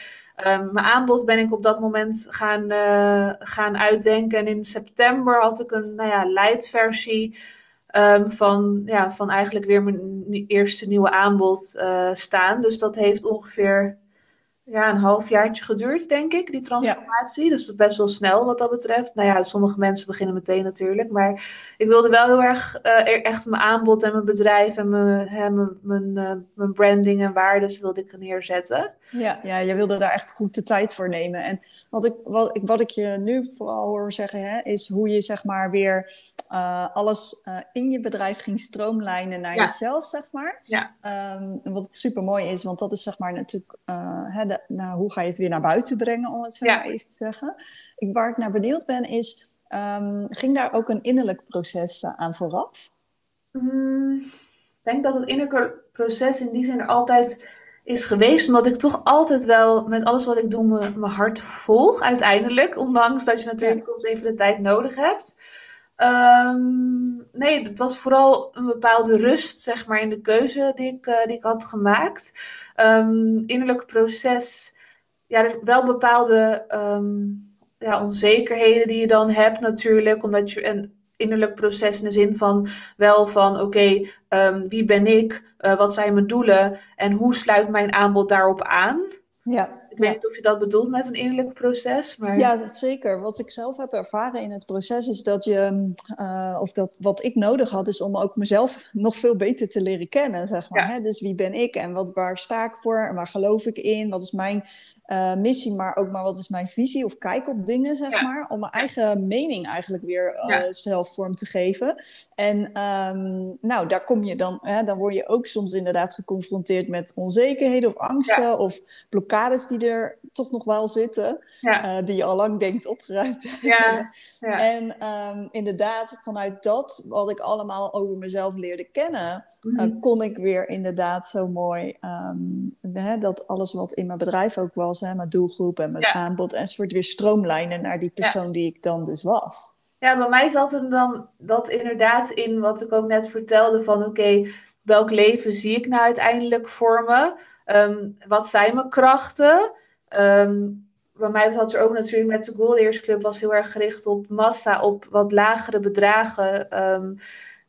Um, mijn aanbod ben ik op dat moment gaan, uh, gaan uitdenken. En in september had ik een nou ja, light versie um, van, ja, van eigenlijk weer mijn eerste nieuwe aanbod uh, staan. Dus dat heeft ongeveer ja, een halfjaartje geduurd, denk ik, die transformatie. Dus dat is best wel snel wat dat betreft. Nou ja, sommige mensen beginnen meteen natuurlijk. Maar ik wilde wel heel erg uh, echt mijn aanbod en mijn bedrijf en mijn, hè, mijn, mijn, uh, mijn branding en waardes wilde ik neerzetten. Ja, ja, je wilde daar echt goed de tijd voor nemen. En wat ik, wat ik, wat ik je nu vooral hoor zeggen, hè, is hoe je zeg maar weer uh, alles in je bedrijf ging stroomlijnen naar jezelf, zeg maar. Ja. Um, wat super mooi is, want dat is zeg maar natuurlijk hè, nou, hoe ga je het weer naar buiten brengen, om het zo maar even te zeggen. Ik, waar ik naar benieuwd ben, is, um, ging daar ook een innerlijk proces uh, aan vooraf? Mm, ik denk dat het innerlijke proces in die zin er altijd is geweest, omdat ik toch altijd wel met alles wat ik doe mijn hart volg uiteindelijk, ondanks dat je natuurlijk soms even de tijd nodig hebt. Um, nee, het was vooral een bepaalde rust, zeg maar, in de keuze die ik, uh, die ik had gemaakt. Um, innerlijk proces, ja, er wel bepaalde um, ja, onzekerheden die je dan hebt natuurlijk, omdat je een innerlijk proces in de zin van wel van oké, wie ben ik, uh, wat zijn mijn doelen en hoe sluit mijn aanbod daarop aan? Ja. Ik weet niet of je dat bedoelt met een innerlijk proces. Maar... Ja, zeker. Wat ik zelf heb ervaren in het proces is dat je, uh, of dat wat ik nodig had, is om ook mezelf nog veel beter te leren kennen, zeg maar. Hè? Dus wie ben ik en wat, waar sta ik voor en waar geloof ik in? Wat is mijn uh, missie, maar ook maar wat is mijn visie of kijk op dingen, zeg maar. Om mijn eigen mening eigenlijk weer uh, ja. zelf vorm te geven. En um, nou, daar kom je dan, hè, dan word je ook soms inderdaad geconfronteerd met onzekerheden of angsten of blokkades die er toch nog wel zitten, uh, die je al lang denkt opgeruimd ja. En um, inderdaad, vanuit dat, wat ik allemaal over mezelf leerde kennen, mm -hmm. kon ik weer inderdaad zo mooi um, hè, dat alles wat in mijn bedrijf ook was, hè, mijn doelgroep en mijn ja. aanbod enzovoort, weer stroomlijnen naar die persoon die ik dan dus was. Ja, bij mij zat er dan dat inderdaad in wat ik ook net vertelde van oké, okay, welk leven zie ik nou uiteindelijk voor me? Um, wat zijn mijn krachten? Um, bij mij zat er ook natuurlijk met de Goldeers Club was heel erg gericht op massa, op wat lagere bedragen. Um,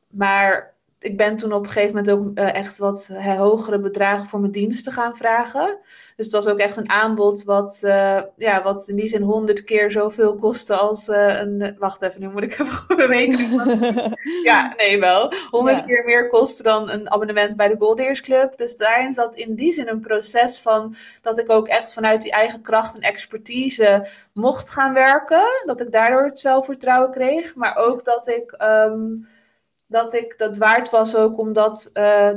maar ik ben toen op een gegeven moment ook uh, echt wat hogere bedragen voor mijn diensten gaan vragen. Dus het was ook echt een aanbod wat, uh, ja, wat in die zin honderd keer zoveel kostte als uh, een... Wacht even, nu moet ik even goed Ja, nee wel. Honderd ja. keer meer kostte dan een abonnement bij de Goldeers Club. Dus daarin zat in die zin een proces van dat ik ook echt vanuit die eigen kracht en expertise mocht gaan werken. Dat ik daardoor het zelfvertrouwen kreeg. Maar ook dat ik... Um, dat ik dat waard was ook omdat uh,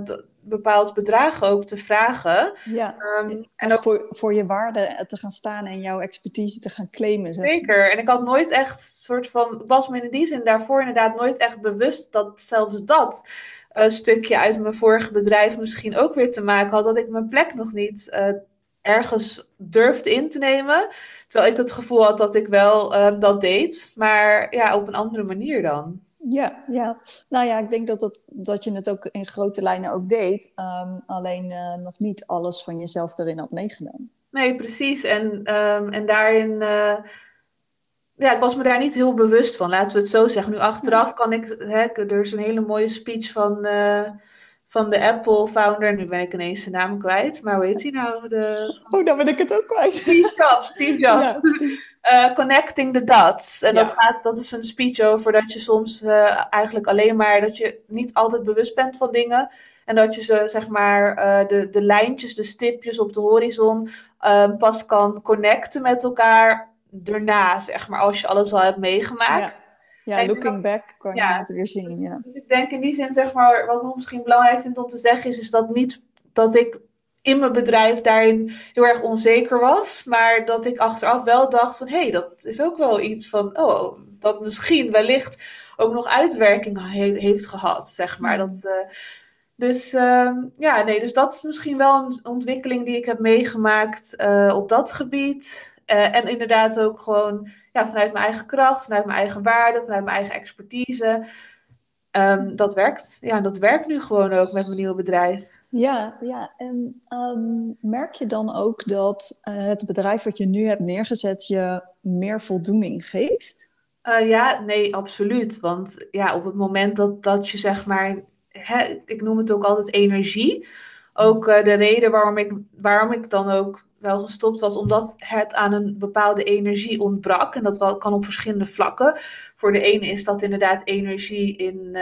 bepaald bedrag ook te vragen. Ja, um, en ook voor, voor je waarde te gaan staan en jouw expertise te gaan claimen. Zeg. Zeker, en ik had nooit echt soort van, was me in die zin daarvoor inderdaad nooit echt bewust dat zelfs dat een stukje uit mijn vorige bedrijf misschien ook weer te maken had, dat ik mijn plek nog niet uh, ergens durfde in te nemen. Terwijl ik het gevoel had dat ik wel uh, dat deed, maar ja, op een andere manier dan. Ja, ja, nou ja, ik denk dat, dat, dat je het ook in grote lijnen ook deed. Um, alleen uh, nog niet alles van jezelf erin had meegenomen. Nee, precies. En, um, en daarin, uh, ja, ik was me daar niet heel bewust van, laten we het zo zeggen. Nu achteraf kan ik, hè, er is een hele mooie speech van, uh, van de Apple-founder. Nu ben ik ineens zijn naam kwijt, maar hoe heet hij nou? De... Oh, dan ben ik het ook kwijt. Steve Jobs, Steve Jobs. Ja, Steve. Uh, connecting the dots. En ja. dat, gaat, dat is een speech over dat je soms uh, eigenlijk alleen maar dat je niet altijd bewust bent van dingen. En dat je ze, zeg maar, uh, de, de lijntjes, de stipjes op de horizon pas kan connecten met elkaar daarna, zeg maar, als je alles al hebt meegemaakt. Ja. Ja, looking back kan je ja, het weer zien. Dus, ja. dus ik denk in die zin, zeg maar, wat ik misschien belangrijk vind om te zeggen, is, is dat niet dat ik in mijn bedrijf daarin heel erg onzeker was. Maar dat ik achteraf wel dacht van hé, hey, dat is ook wel iets van oh, dat misschien wellicht ook nog uitwerking he heeft gehad, zeg maar. Dat, uh, dus uh, ja, nee, dus dat is misschien wel een ontwikkeling die ik heb meegemaakt uh, op dat gebied. Uh, en inderdaad ook gewoon ja, vanuit mijn eigen kracht, vanuit mijn eigen waarde, vanuit mijn eigen expertise. Um, dat werkt. Ja, dat werkt nu gewoon ook met mijn nieuwe bedrijf. Ja, ja. en um, merk je dan ook dat uh, het bedrijf wat je nu hebt neergezet je meer voldoening geeft? Uh, ja, nee, absoluut. Want ja, op het moment dat, dat je zeg maar, hè, ik noem het ook altijd energie. ook de reden waarom ik, waarom ik dan ook wel gestopt was, omdat het aan een bepaalde energie ontbrak. En dat wel, kan op verschillende vlakken. Voor de ene is dat inderdaad energie in,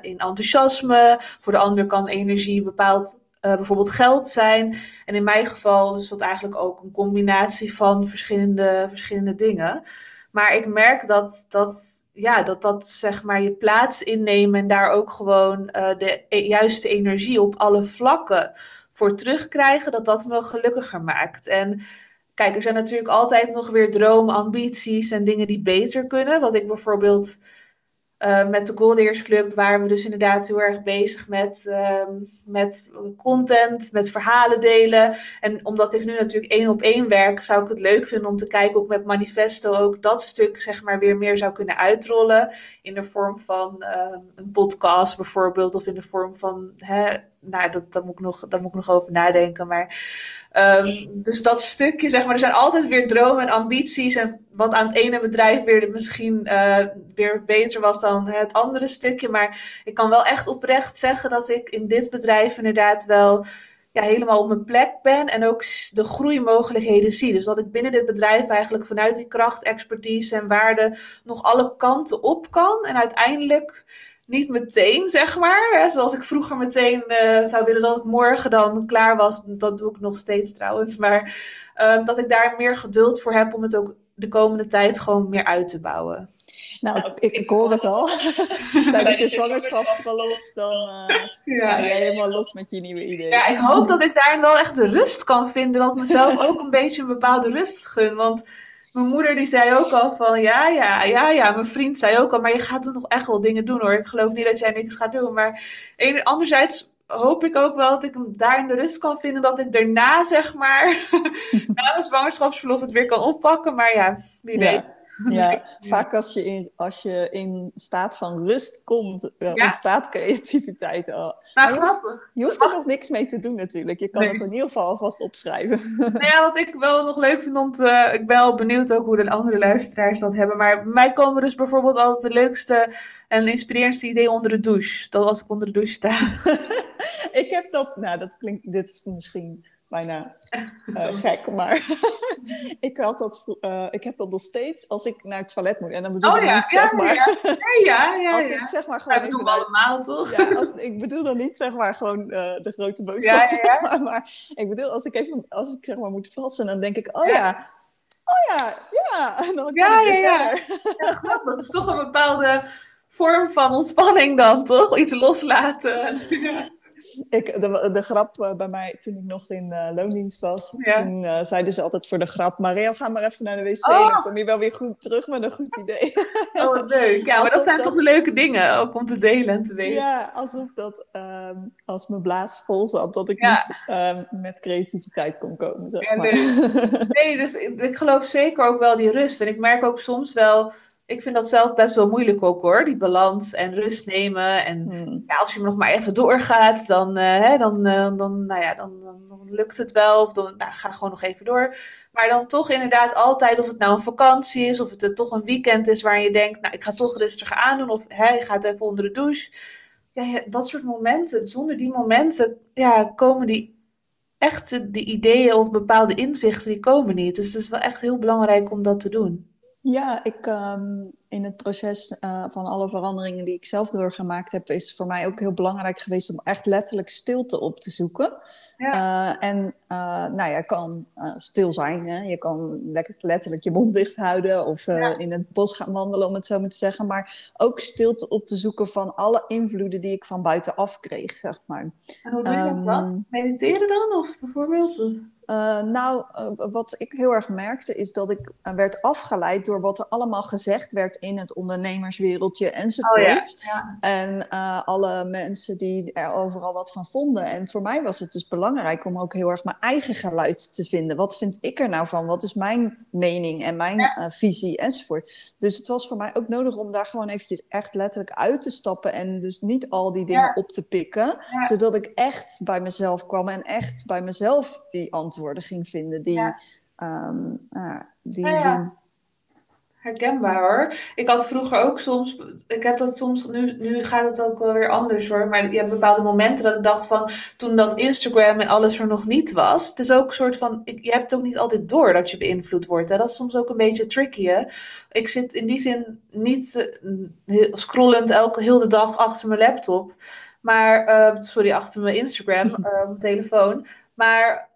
in enthousiasme. Voor de ander kan energie bepaald uh, bijvoorbeeld geld zijn. En in mijn geval is dat eigenlijk ook een combinatie van verschillende, verschillende dingen. Maar ik merk dat dat, ja, dat, dat zeg maar je plaats innemen en daar ook gewoon uh, de e-, juiste energie op alle vlakken voor terugkrijgen, dat dat me gelukkiger maakt. En kijk, er zijn natuurlijk altijd nog weer dromen, ambities en dingen die beter kunnen. Wat ik bijvoorbeeld uh, met de Goldeers Club waren we dus inderdaad heel erg bezig met, uh, met content, met verhalen delen. En omdat ik nu natuurlijk één op één werk, zou ik het leuk vinden om te kijken ook met Manifesto ook dat stuk zeg maar weer meer zou kunnen uitrollen. In de vorm van uh, een podcast bijvoorbeeld, of in de vorm van, hè, nou dat, daar, moet ik nog, daar moet ik nog over nadenken. Maar Um, dus dat stukje, zeg maar, er zijn altijd weer dromen en ambities. En wat aan het ene bedrijf weer misschien uh, weer beter was dan het andere stukje. Maar ik kan wel echt oprecht zeggen dat ik in dit bedrijf inderdaad wel ja, helemaal op mijn plek ben. En ook de groeimogelijkheden zie. Dus dat ik binnen dit bedrijf eigenlijk vanuit die kracht, expertise en waarde nog alle kanten op kan. En uiteindelijk niet meteen, zeg maar. Zoals ik vroeger meteen uh, zou willen dat het morgen dan klaar was. Dat doe ik nog steeds trouwens. Maar um, dat ik daar meer geduld voor heb om het ook de komende tijd gewoon meer uit te bouwen. Nou, ik, ik hoor het al. Tijdens je zwangerschap verlof, dan uh, ja. ga je helemaal los met je nieuwe ideeën. Ja, ik hoop dat ik daar wel echt de rust kan vinden. Dat ik mezelf ook een beetje een bepaalde rust gun. Want mijn moeder die zei ook al van ja, ja, ja, ja. Mijn vriend zei ook al, maar je gaat er nog echt wel dingen doen hoor. Ik geloof niet dat jij niks gaat doen. Maar anderzijds hoop ik ook wel dat ik hem daar in de rust kan vinden. Dat ik daarna, zeg maar, na mijn zwangerschapsverlof het weer kan oppakken. Maar ja, wie weet. Ja, vaak als je, in, als je in staat van rust komt, uh, ontstaat creativiteit al. Nou, je, hoeft, je hoeft er nog niks mee te doen natuurlijk. Je kan het in ieder geval alvast opschrijven. Nou ja, wat ik wel nog leuk vind te... Ik ben wel benieuwd ook hoe de andere luisteraars dat hebben. Maar bij mij komen dus bijvoorbeeld altijd de leukste en inspirerendste ideeën onder de douche. Dat als ik onder de douche sta. ik heb dat... Nou, dat klinkt... Dit is misschien bijna uh, gek, maar ik, had dat, uh, ik heb dat nog steeds als ik naar het toilet moet. En dan bedoel oh, ik ja, niet, ja, zeg maar... Ja, ja, ja, als ik zeg maar gewoon... Dat doen we allemaal, toch? Ja, als, ik bedoel dan niet, zeg maar, gewoon uh, de grote boodschap, ja, ja, maar, maar, ik bedoel, als ik even, als ik zeg maar moet plassen, dan denk ik, oh ja, oh ja, ja, en dan ja, ja, ja. ja, dat is toch een bepaalde vorm van ontspanning dan, toch? Iets loslaten. Ik, de, de grap uh, bij mij, toen ik nog in uh, loondienst was, ja. toen uh, zeiden ze altijd voor de grap, Maria, ga maar even naar de wc, oh. dan kom je wel weer goed terug met een goed idee. Oh, wat leuk. Ja, maar dat zijn dat... toch de leuke dingen, ook om te delen en te weten. Ja, alsof dat um, als mijn blaas vol zat, dat ik ja. niet um, met creativiteit kon komen, zeg ja, maar. Nee. nee, dus ik geloof zeker ook wel die rust. En ik merk ook soms wel ik vind dat zelf best wel moeilijk ook hoor, die balans en rust nemen. En hmm. ja, als je nog maar even doorgaat, dan, uh, hè, dan, uh, dan, nou ja, dan, dan, dan, lukt het wel. Of dan nou, ga gewoon nog even door. Maar dan toch inderdaad altijd, of het nou een vakantie is, of het er toch een weekend is waar je denkt, nou ik ga toch rustiger aandoen, of hè, je gaat even onder de douche. Ja, dat soort momenten, zonder die momenten ja, komen die echt, die ideeën of bepaalde inzichten, die komen niet. Dus het is wel echt heel belangrijk om dat te doen. Ja, ik, um, in het proces uh, van alle veranderingen die ik zelf doorgemaakt heb, is voor mij ook heel belangrijk geweest om echt letterlijk stilte op te zoeken. Ja. Uh, en uh, nou ja, kan stil zijn. Hè? Je kan lekker letterlijk je mond dicht houden of ja. in het bos gaan wandelen, om het zo maar te zeggen. Maar ook stilte op te zoeken van alle invloeden die ik van buitenaf kreeg, zeg maar. En hoe doe je um, dat dan? Ehm, Mediteren dan, of bijvoorbeeld? Uh, nou, uh, wat ik heel erg merkte is dat ik uh, werd afgeleid door wat er allemaal gezegd werd in het ondernemerswereldje enzovoort. Oh, ja. Ja. En alle mensen die er overal wat van vonden. En voor mij was het dus belangrijk om ook heel erg mijn eigen geluid te vinden. Wat vind ik er nou van? Wat is mijn mening en mijn ja. visie enzovoort? Dus het was voor mij ook nodig om daar gewoon eventjes echt letterlijk uit te stappen en dus niet al die dingen op te pikken. Zodat ik echt bij mezelf kwam en echt bij mezelf die antwoorden ging vinden die. Ja. Um, uh, die, ja, ja. die herkenbaar hoor. Ik had vroeger ook soms, ik heb dat soms, nu, nu gaat het ook wel weer anders hoor. Maar je hebt bepaalde momenten dat ik dacht van, toen dat Instagram en alles er nog niet was. Het is ook een soort van, je hebt ook niet altijd door dat je beïnvloed wordt. Hè? Dat is soms ook een beetje tricky hè. Ik zit in die zin niet uh, scrollend elke, heel de dag achter mijn laptop. Maar, uh, sorry, achter mijn Instagram, mijn telefoon. Maar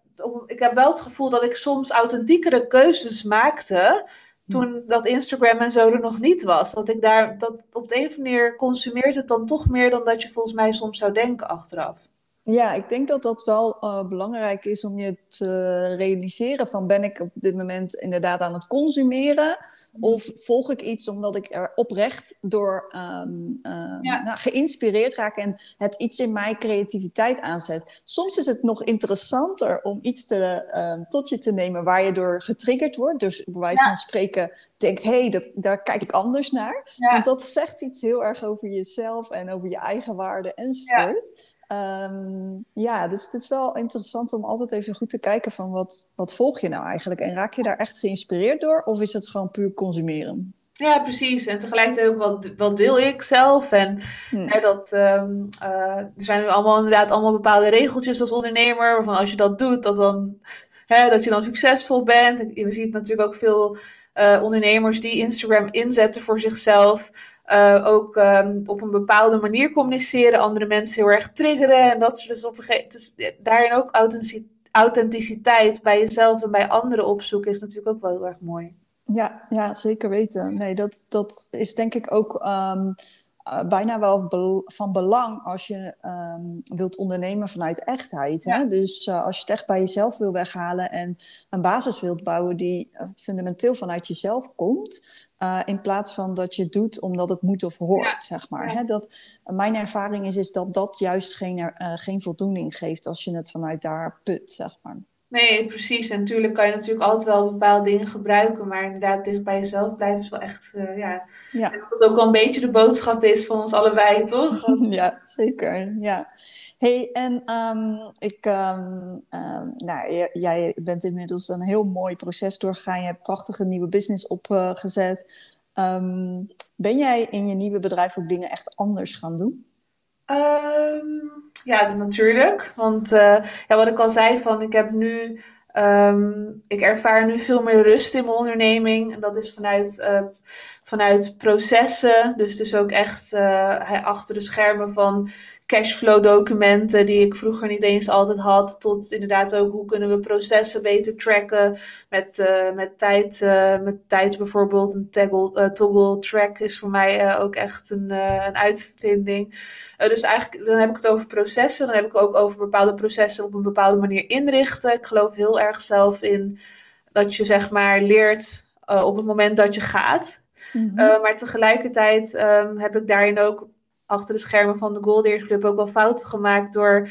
ik heb wel het gevoel dat ik soms authentiekere keuzes maakte toen dat Instagram en zo er nog niet was. Dat ik daar, dat op de een of andere manier consumeert het dan toch meer dan dat je volgens mij soms zou denken achteraf. Ja, ik denk dat dat wel uh, belangrijk is om je te realiseren van ben ik op dit moment inderdaad aan het consumeren of volg ik iets omdat ik er oprecht door um, uh, ja. nou, geïnspireerd raak en het iets in mijn creativiteit aanzet. Soms is het nog interessanter om iets te, uh, tot je te nemen waar je door getriggerd wordt. Dus bij wijze van spreken denkt, hé, hey, dat, daar kijk ik anders naar. Ja. Want dat zegt iets heel erg over jezelf en over je eigen waarde enzovoort. Ja. Um, ja, dus het is wel interessant om altijd even goed te kijken van wat, wat volg je nou eigenlijk? En raak je daar echt geïnspireerd door of is het gewoon puur consumeren? Ja, precies. En tegelijkertijd ook wat, wat deel ik zelf. En hmm. hè, dat, um, uh, er zijn nu allemaal inderdaad allemaal bepaalde regeltjes als ondernemer. Waarvan als je dat doet, dat, dan, hè, dat je dan succesvol bent. We zien natuurlijk ook veel uh, ondernemers die Instagram inzetten voor zichzelf. Uh, ook um, op een bepaalde manier communiceren, andere mensen heel erg triggeren. En dat ze dus op een gegeven dus daarin ook authenticiteit bij jezelf en bij anderen opzoeken, is natuurlijk ook wel heel erg mooi. Ja, ja zeker weten. Nee, dat, dat is denk ik ook uh, bijna wel be van belang als je um, wilt ondernemen vanuit echtheid. Ja. Hè? Dus uh, als je het echt bij jezelf wil weghalen en een basis wilt bouwen die uh, fundamenteel vanuit jezelf komt, uh, in plaats van dat je het doet omdat het moet of hoort, ja. zeg maar. Ja. Hè? Dat, mijn ervaring is, is dat dat juist geen, geen voldoening geeft als je het vanuit daar put, zeg maar. Nee, precies. En natuurlijk kan je natuurlijk altijd wel bepaalde dingen gebruiken, maar inderdaad dicht bij jezelf blijven is wel echt, uh, ja. ja. En dat het ook wel een beetje de boodschap is van ons allebei, toch? ja, zeker. Ja. hey, en um, ik, um, um, nou, jij bent inmiddels een heel mooi proces doorgegaan. Je hebt prachtige nieuwe business opgezet. ben jij in je nieuwe bedrijf ook dingen echt anders gaan doen? Ja, natuurlijk. Want uh, ja, wat ik al zei, van ik heb nu. Um, ik ervaar nu veel meer rust in mijn onderneming. En dat is vanuit, uh, vanuit processen. Dus dus ook echt uh, achter de schermen van cashflow documenten die ik vroeger niet eens altijd had, tot inderdaad ook hoe kunnen we processen beter tracken met, uh, met, tijd, uh, met tijd bijvoorbeeld. Een toggle, uh, toggle track is voor mij ook echt een, een uitvinding. dus eigenlijk dan heb ik het over processen, dan heb ik ook over bepaalde processen op een bepaalde manier inrichten. Ik geloof heel erg zelf in dat je zeg maar leert op het moment dat je gaat. Mm -hmm. maar tegelijkertijd um, heb ik daarin ook achter de schermen van de Goldeers Club ook wel fouten gemaakt door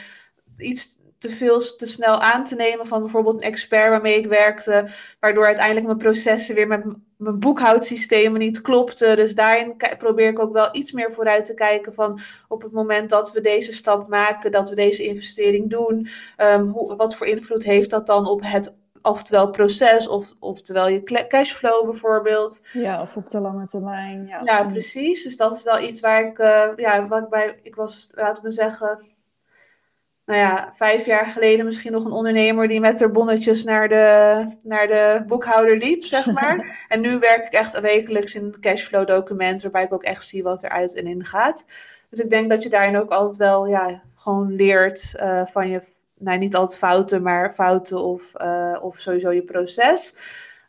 iets te veel te snel aan te nemen van bijvoorbeeld een expert waarmee ik werkte, waardoor uiteindelijk mijn processen weer met mijn boekhoudsystemen niet klopten. Dus daarin probeer ik ook wel iets meer vooruit te kijken van op het moment dat we deze stap maken, dat we deze investering doen, um, hoe, wat voor invloed heeft dat dan op het oftewel proces, of, oftewel je cashflow bijvoorbeeld. Ja, of op de lange termijn. Ja, ja precies. Dus dat is wel iets waar ik, uh, ja, wat ik bij, ik was, laten we zeggen, nou ja, vijf jaar geleden misschien nog een ondernemer die met haar bonnetjes naar de, naar de boekhouder liep, zeg maar. en nu werk ik echt wekelijks in een cashflow document, waarbij ik ook echt zie wat eruit en in gaat. Dus ik denk dat je daarin ook altijd wel, ja, gewoon leert uh, van je nou, niet altijd fouten, maar fouten of, uh, of sowieso je proces.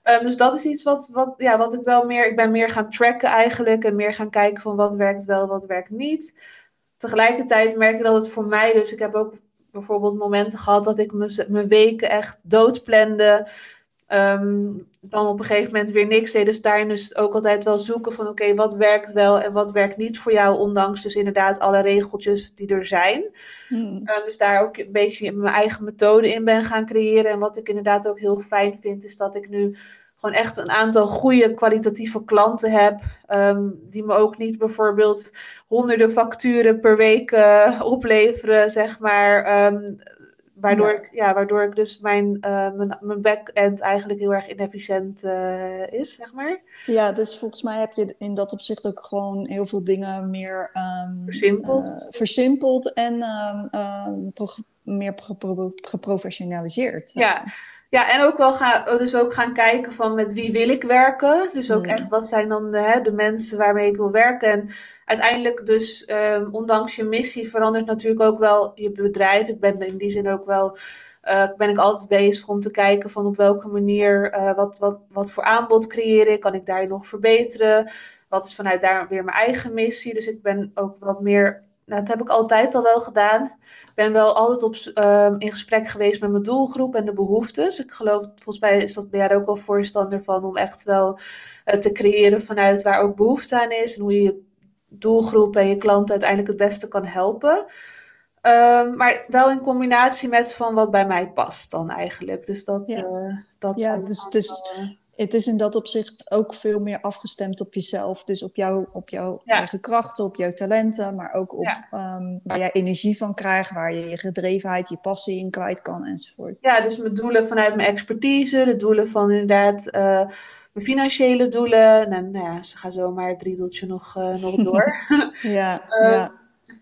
Um, dus dat is iets wat, wat, ja, wat ik wel meer, ik ben meer gaan tracken eigenlijk en meer gaan kijken van wat werkt wel, wat werkt niet. Tegelijkertijd merk ik dat het voor mij, dus ik heb ook bijvoorbeeld momenten gehad dat ik mijn weken echt doodplande. Um, dan op een gegeven moment weer niks deed. Dus daarin dus ook altijd wel zoeken van oké, okay, wat werkt wel en wat werkt niet voor jou, ondanks dus inderdaad alle regeltjes die er zijn. Hmm. Um, dus daar ook een beetje mijn eigen methode in ben gaan creëren. En wat ik inderdaad ook heel fijn vind, is dat ik nu gewoon echt een aantal goede kwalitatieve klanten heb. Um, die me ook niet bijvoorbeeld honderden facturen per week uh, opleveren, zeg maar Waardoor, Ik, ja, waardoor ik dus mijn, uh, mijn, mijn back-end eigenlijk heel erg inefficiënt uh, is, zeg maar. Ja, dus volgens mij heb je in dat opzicht ook gewoon heel veel dingen meer um, versimpeld. Uh, versimpeld en um, pro meer geprofessionaliseerd. Ja. Ja, en ook wel gaan, dus ook gaan kijken van met wie wil ik werken. Dus ook mm. echt wat zijn dan de, hè, de mensen waarmee ik wil werken. En uiteindelijk dus, um, ondanks je missie, verandert natuurlijk ook wel je bedrijf. Ik ben in die zin ook wel, uh, ben ik altijd bezig om te kijken van op welke manier, uh, wat, wat, wat voor aanbod creëer ik, kan ik daar nog verbeteren? Wat is vanuit daar weer mijn eigen missie? Dus ik ben ook wat meer, nou, dat heb ik altijd al wel gedaan. Ik ben wel altijd op, uh, in gesprek geweest met mijn doelgroep en de behoeftes. Ik geloof, volgens mij is dat ben jij ook wel voorstander van, om echt wel uh, te creëren vanuit waar ook behoefte aan is en hoe je je doelgroep en je klant uiteindelijk het beste kan helpen. Um, maar wel in combinatie met van wat bij mij past dan eigenlijk. Dus dat, ja. Uh, dat ja, dus, dus het is in dat opzicht ook veel meer afgestemd op jezelf. Dus op, jou, op jouw ja. eigen krachten, op jouw talenten, maar ook op ja. um, waar jij energie van krijgt, waar je je gedrevenheid, je passie in kwijt kan enzovoort. Ja, dus mijn doelen vanuit mijn expertise, de doelen van inderdaad. Uh, mijn financiële doelen. En nou ja, ze gaan zomaar het riedeltje nog, uh, nog door. ja, uh, ja.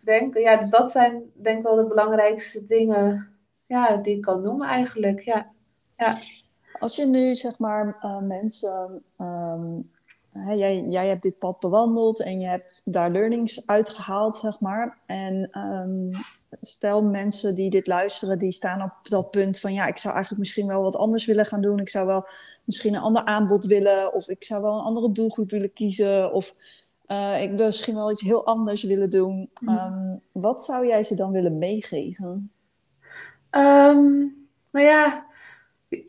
Denk, ja, dus dat zijn denk ik wel de belangrijkste dingen ja, die ik kan noemen eigenlijk. Ja. Ja. Als je nu zeg maar uh, mensen um, Hè, jij, jij hebt dit pad bewandeld en je hebt daar learnings uitgehaald, zeg maar. En um, stel mensen die dit luisteren, die staan op dat punt van... ja, ik zou eigenlijk misschien wel wat anders willen gaan doen. Ik zou wel misschien een ander aanbod willen. Of ik zou wel een andere doelgroep willen kiezen. Of uh, ik wil misschien wel iets heel anders willen doen. Um, wat zou jij ze dan willen meegeven? Nou ja,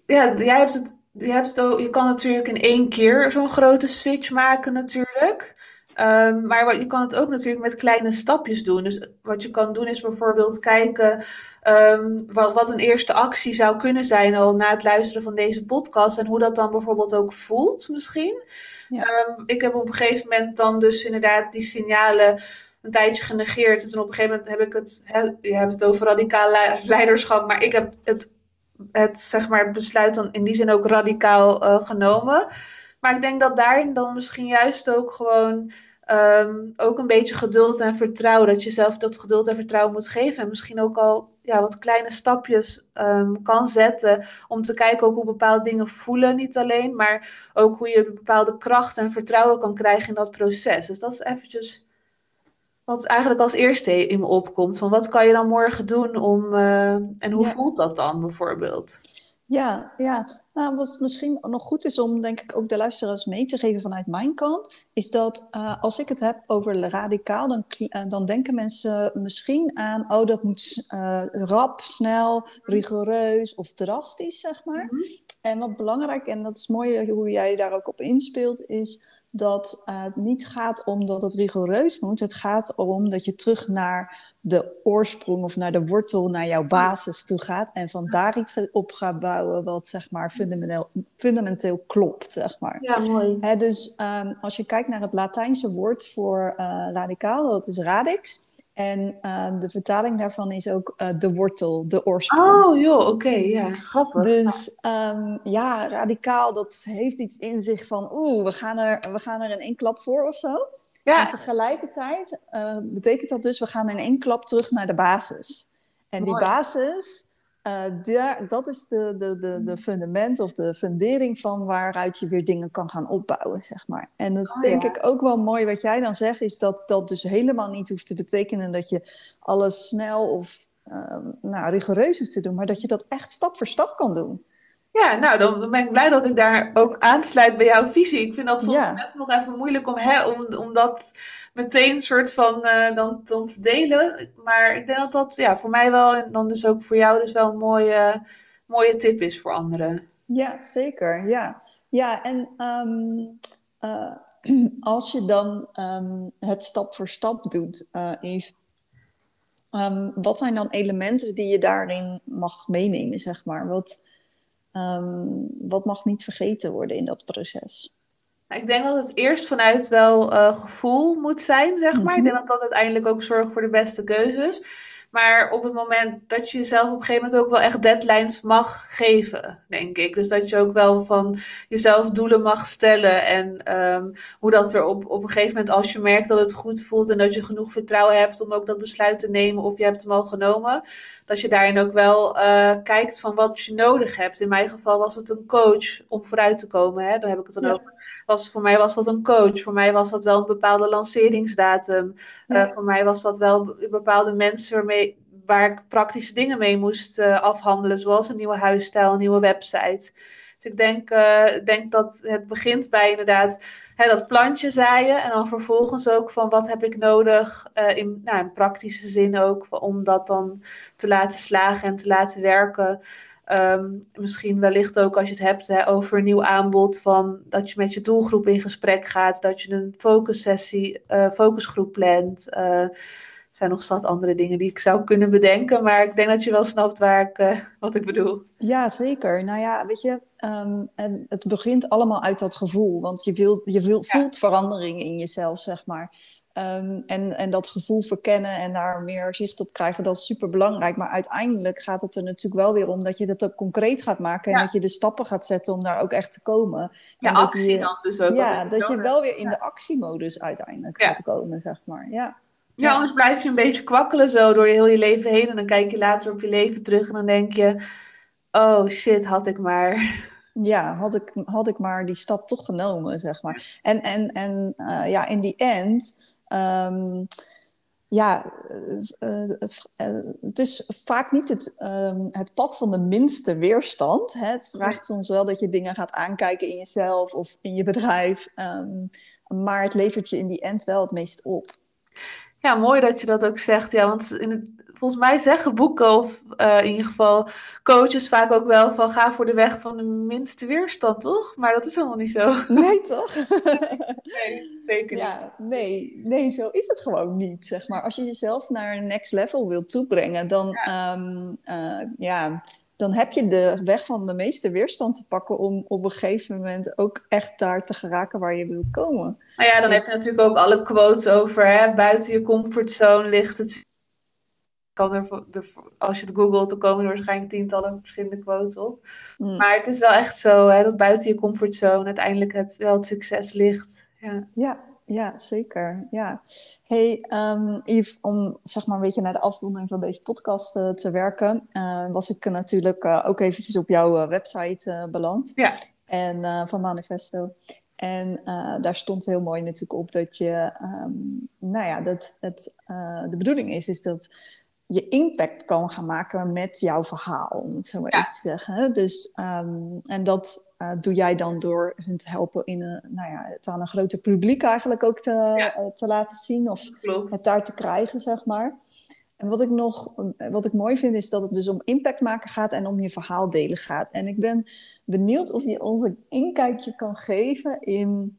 ja, jij hebt het je, hebt het ook, je kan natuurlijk in één keer zo'n grote switch maken natuurlijk. Um, maar je kan het ook natuurlijk met kleine stapjes doen. Dus wat je kan doen is bijvoorbeeld kijken um, wat, wat, een eerste actie zou kunnen zijn al na het luisteren van deze podcast. En hoe dat dan bijvoorbeeld ook voelt misschien. Ja. Um, ik heb op een gegeven moment dan dus inderdaad die signalen een tijdje genegeerd. En toen op een gegeven moment heb ik het, je hebt het over radicaal leiderschap, maar ik heb het het zeg maar, besluit dan in die zin ook radicaal uh, genomen. Maar ik denk dat daarin dan misschien juist ook gewoon um, ook een beetje geduld en vertrouwen. Dat je zelf dat geduld en vertrouwen moet geven. En misschien ook al ja, wat kleine stapjes um, kan zetten. Om te kijken ook hoe bepaalde dingen voelen. Niet alleen, maar ook hoe je bepaalde kracht en vertrouwen kan krijgen in dat proces. Dus dat is eventjes wat eigenlijk als eerste in me opkomt. Van wat kan je dan morgen doen om. Uh, en hoe ja. voelt dat dan bijvoorbeeld? Ja, ja. Nou, wat misschien nog goed is om, denk ik, ook de luisteraars mee te geven vanuit mijn kant, is dat uh, als ik het heb over radicaal, dan, uh, dan denken mensen misschien aan, oh, dat moet uh, rap, snel, rigoureus of drastisch, zeg maar. Mm -hmm. En wat belangrijk, en dat is mooi hoe jij daar ook op inspeelt, is dat het niet gaat om dat het rigoureus moet. Het gaat erom dat je terug naar de oorsprong of naar de wortel, naar jouw basis toe gaat. En van daar iets op gaat bouwen wat zeg maar fundamenteel, fundamenteel klopt, zeg maar. Ja, mooi. Dus um, als je kijkt naar het Latijnse woord voor uh, radicaal, dat is radix. En uh, de vertaling daarvan is ook uh, de wortel, de oorsprong. Oh joh, oké, okay, ja, grappig. Dus um, ja, radicaal, dat heeft iets in zich van, oeh, we gaan er, we gaan er in één klap voor of zo. Ja. En tegelijkertijd uh, betekent dat dus, we gaan in één klap terug naar de basis. En Mooi. die basis, uh, daar, dat is de, de, de, de fundament of de fundering van waaruit je weer dingen kan gaan opbouwen, zeg maar. En dat is oh, denk ja. ik ook wel mooi wat jij dan zegt, is dat dat dus helemaal niet hoeft te betekenen dat je alles snel of uh, nou, rigoureus hoeft te doen, maar dat je dat echt stap voor stap kan doen. Ja, nou, dan ben ik blij dat ik daar ook aansluit bij jouw visie. Ik vind dat soms ja. nog even moeilijk om, hè, om, om dat meteen soort van uh, dan, dan te delen. Maar ik denk dat dat ja, voor mij wel, en dan dus ook voor jou, dus wel een mooie, mooie tip is voor anderen. Ja, zeker. Ja, ja en um, uh, als je dan um, het stap voor stap doet, uh, wat zijn dan elementen die je daarin mag meenemen, zeg maar? Wat, wat mag niet vergeten worden in dat proces? Ik denk dat het eerst vanuit wel uh, gevoel moet zijn, zeg maar. Mm -hmm. Ik denk dat dat uiteindelijk ook zorgt voor de beste keuzes. Maar op het moment dat je jezelf op een gegeven moment ook wel echt deadlines mag geven, denk ik. Dus dat je ook wel van jezelf doelen mag stellen. En ehm, hoe dat er op, op een gegeven moment, als je merkt dat het goed voelt en dat je genoeg vertrouwen hebt om ook dat besluit te nemen of je hebt hem al genomen dat je daarin ook wel uh, kijkt van wat je nodig hebt. In mijn geval was het een coach om vooruit te komen. Hè? Daar heb ik het dan over. Was, voor mij was dat een coach. Voor mij was dat wel een bepaalde lanceringsdatum. Uh, voor mij was dat wel bepaalde mensen waarmee, waar ik praktische dingen mee moest uh, afhandelen. Zoals een nieuwe huisstijl, een nieuwe website. Ik denk, denk dat het begint bij inderdaad hè, dat plantje zaaien. En dan vervolgens ook van wat heb ik nodig uh, in, nou, in praktische zin ook. Om dat dan te laten slagen en te laten werken. Um, misschien wellicht ook als je het hebt hè, over een nieuw aanbod. Van dat je met je doelgroep in gesprek gaat. Dat je een focussessie, uh, focusgroep plant. Er zijn nog zat andere dingen die ik zou kunnen bedenken. Maar ik denk dat je wel snapt waar ik, wat ik bedoel. Ja, zeker. Nou ja, weet je, um, en het begint allemaal uit dat gevoel. Want je, wil, je wil, voelt verandering in jezelf, zeg maar. Um, en, en dat gevoel verkennen en daar meer zicht op krijgen, dat is super belangrijk. Maar uiteindelijk gaat het er natuurlijk wel weer om dat je dat ook concreet gaat maken. Ja. En dat je de stappen gaat zetten om daar ook echt te komen. Ja, en actie je, dan dus ook. Ja, dat je wel weer in de actiemodus uiteindelijk gaat komen, zeg maar. Ja. Ja, anders blijf je een beetje kwakkelen zo door je heel je leven heen. En dan kijk je later op je leven terug en dan denk je... Oh shit, had ik maar. Ja, had ik, had ik maar die stap toch genomen, zeg maar. En, en, en uh, ja, in die end... Um, ja, uh, het, uh, het, is vaak niet het, um, het pad van de minste weerstand. Hè? Het vraagt soms wel dat je dingen gaat aankijken in jezelf of in je bedrijf. Um, maar het levert je in die end wel het meest op. Ja, mooi dat je dat ook zegt. Ja, want in het, volgens mij zeggen boeken of uh, in ieder geval coaches vaak ook wel van ga voor de weg van de minste weerstand, toch? Maar dat is helemaal niet zo. Nee, toch? nee, zeker niet. Ja, nee, nee, zo is het gewoon niet, zeg maar. Als je jezelf naar een next level wilt toebrengen, dan ja, um, uh, ja dan heb je de weg van de meeste weerstand te pakken om op een gegeven moment ook echt daar te geraken waar je wilt komen. Nou ja, dan heb je natuurlijk ook alle quotes over hè, buiten je comfortzone ligt het. Kan er, als je het googelt, dan komen er waarschijnlijk tientallen verschillende quotes op. Mm. Maar het is wel echt zo hè, dat buiten je comfortzone uiteindelijk het, wel het succes ligt. Ja. ja, ja, zeker. Ja. Hey, um, Yves, om zeg maar een beetje naar de afronding van deze podcast uh, te werken, uh, was ik natuurlijk uh, ook eventjes op jouw website beland. Ja. En van Manifesto. En daar stond heel mooi natuurlijk op dat je, um, nou ja, dat het, de bedoeling is, is dat je impact kan gaan maken met jouw verhaal, om het zo maar ja. even te zeggen. Dus, um, en dat uh, doe jij dan door hun te helpen in een, nou ja, het aan een groter publiek eigenlijk ook te, ja. uh, te laten zien of Klopt. het daar te krijgen, zeg maar. En wat ik nog, wat ik mooi vind, is dat het dus om impact maken gaat en om je verhaal delen gaat. En ik ben benieuwd of je ons een inkijkje kan geven in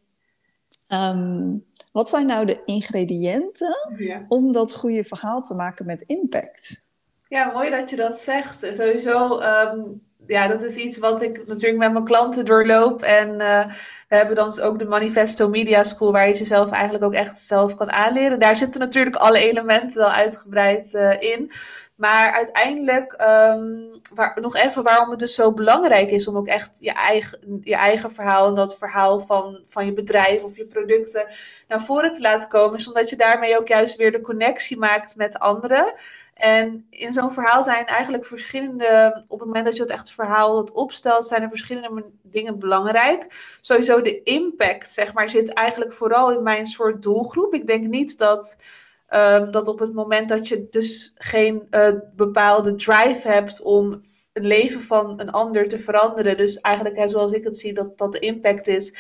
Um, wat zijn nou de ingrediënten ja. om dat goede verhaal te maken met impact? Ja, mooi dat je dat zegt. Sowieso, um, ja, dat is iets wat ik natuurlijk met mijn klanten doorloop. En uh, we hebben dan ook de Manifesto Media School, waar je jezelf eigenlijk ook echt zelf kan aanleren. Daar zitten natuurlijk alle elementen wel uitgebreid uh, in. Maar uiteindelijk, um, waar, nog even waarom het dus zo belangrijk is om ook echt je eigen, je eigen verhaal en dat verhaal van, van je bedrijf of je producten naar voren te laten komen, is omdat je daarmee ook juist weer de connectie maakt met anderen. En in zo'n verhaal zijn eigenlijk verschillende, op het moment dat je dat echt verhaal dat opstelt, zijn er verschillende dingen belangrijk. Sowieso de impact, zeg maar, zit eigenlijk vooral in mijn soort doelgroep. Ik denk niet dat Um, dat op het moment dat je dus geen uh, bepaalde drive hebt om het leven van een ander te veranderen, dus eigenlijk hè, zoals ik het zie, dat dat de impact is,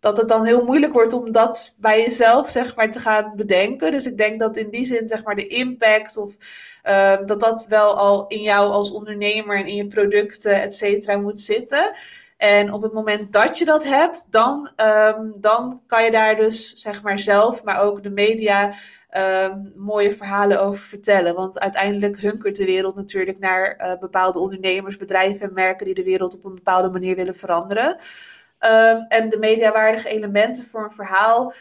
dat het dan heel moeilijk wordt om dat bij jezelf zeg maar te gaan bedenken. Dus ik denk dat in die zin zeg maar de impact of uh, dat dat wel al in jou als ondernemer en in je producten et cetera moet zitten. En op het moment dat je dat hebt, dan, um, dan kan je daar dus zeg maar zelf, maar ook de media um, mooie verhalen over vertellen. Want uiteindelijk hunkert de wereld natuurlijk naar uh, bepaalde ondernemers, bedrijven en merken die de wereld op een bepaalde manier willen veranderen. Um, en de mediawaardige elementen voor een verhaal,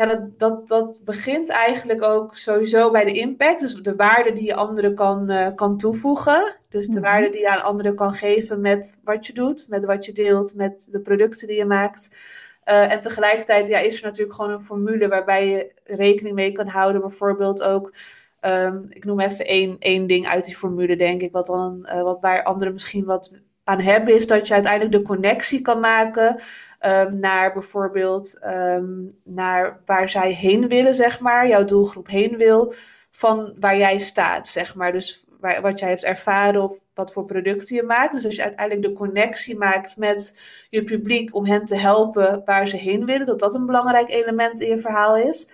ja, dat, dat, dat begint eigenlijk ook sowieso bij de impact. Dus de waarde die je anderen kan, uh, kan toevoegen. Dus de mm waarde die je aan anderen kan geven met wat je doet, met wat je deelt, met de producten die je maakt. Uh, en tegelijkertijd ja, is er natuurlijk gewoon een formule waarbij je rekening mee kan houden. Bijvoorbeeld ook, um, ik noem even één, één ding uit die formule, denk ik, wat, dan, uh, wat waar anderen misschien wat aan hebben, is dat je uiteindelijk de connectie kan maken um, naar bijvoorbeeld um, naar waar zij heen willen, zeg maar, jouw doelgroep heen wil, van waar jij staat, zeg maar. Dus waar, wat jij hebt ervaren of wat voor producten je maakt. Dus als je uiteindelijk de connectie maakt met je publiek om hen te helpen waar ze heen willen, dat dat een belangrijk element in je verhaal is.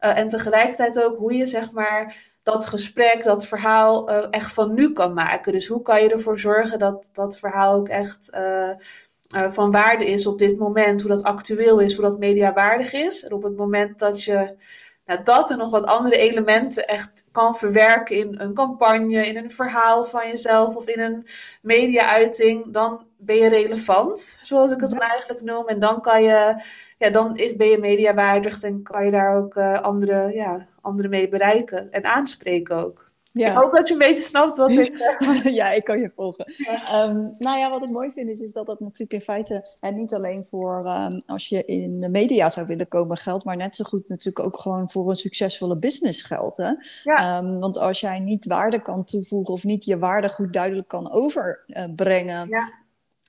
Uh, en tegelijkertijd ook hoe je zeg maar dat gesprek, dat verhaal uh, echt van nu kan maken. Dus hoe kan je ervoor zorgen dat dat verhaal ook echt uh, van waarde is op dit moment, hoe dat actueel is, hoe dat mediawaardig is. En op het moment dat je nou, dat en nog wat andere elementen echt kan verwerken in een campagne, in een verhaal van jezelf of in een media-uiting, dan ben je relevant, zoals ik het dan eigenlijk noem. En dan kan je, ja, dan is, ben je mediawaardig en kan je daar ook uh, andere, ja, anderen mee bereiken en aanspreken ook. Ja. Ik hoop dat je een beetje snapt wat ik ja, ik kan je volgen. Um, nou ja, wat ik mooi vind is, is dat dat natuurlijk in feite... en niet alleen voor um, als je in de media zou willen komen geldt... maar net zo goed natuurlijk ook gewoon voor een succesvolle business geldt. Hè? Ja. Um, want als jij niet waarde kan toevoegen... of niet je waarde goed duidelijk kan overbrengen...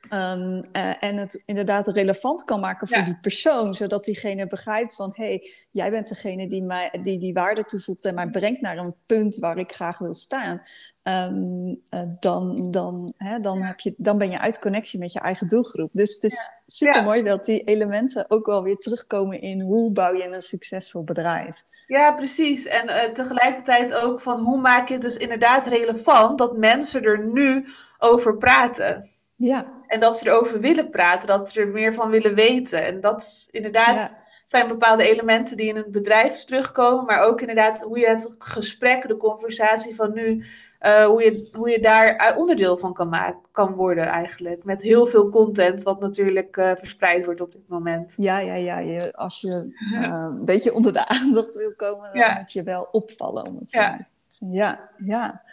Um, uh, en het inderdaad relevant kan maken voor ja. die persoon, zodat diegene begrijpt van hé, hey, jij bent degene die, mij, die die waarde toevoegt en mij brengt naar een punt waar ik graag wil staan. Um, uh, dan, dan, hè, dan, heb je, dan ben je uit connectie met je eigen doelgroep. Dus het is ja. super mooi dat die elementen ook wel weer terugkomen in hoe bouw je een succesvol bedrijf. Ja, precies. En uh, tegelijkertijd ook van hoe maak je het dus inderdaad relevant dat mensen er nu over praten. Ja. En dat ze erover willen praten, dat ze er meer van willen weten. En dat inderdaad ja. zijn bepaalde elementen die in een bedrijf terugkomen, maar ook inderdaad hoe je het gesprek, de conversatie van nu, uh, hoe, je, hoe je daar onderdeel van kan, maken, kan worden eigenlijk. Met heel veel content, wat natuurlijk uh, verspreid wordt op dit moment. Ja, ja, ja. Je, als je uh, een beetje onder de aandacht wil komen, dan ja. moet je wel opvallen. Om het ja. ja, ja.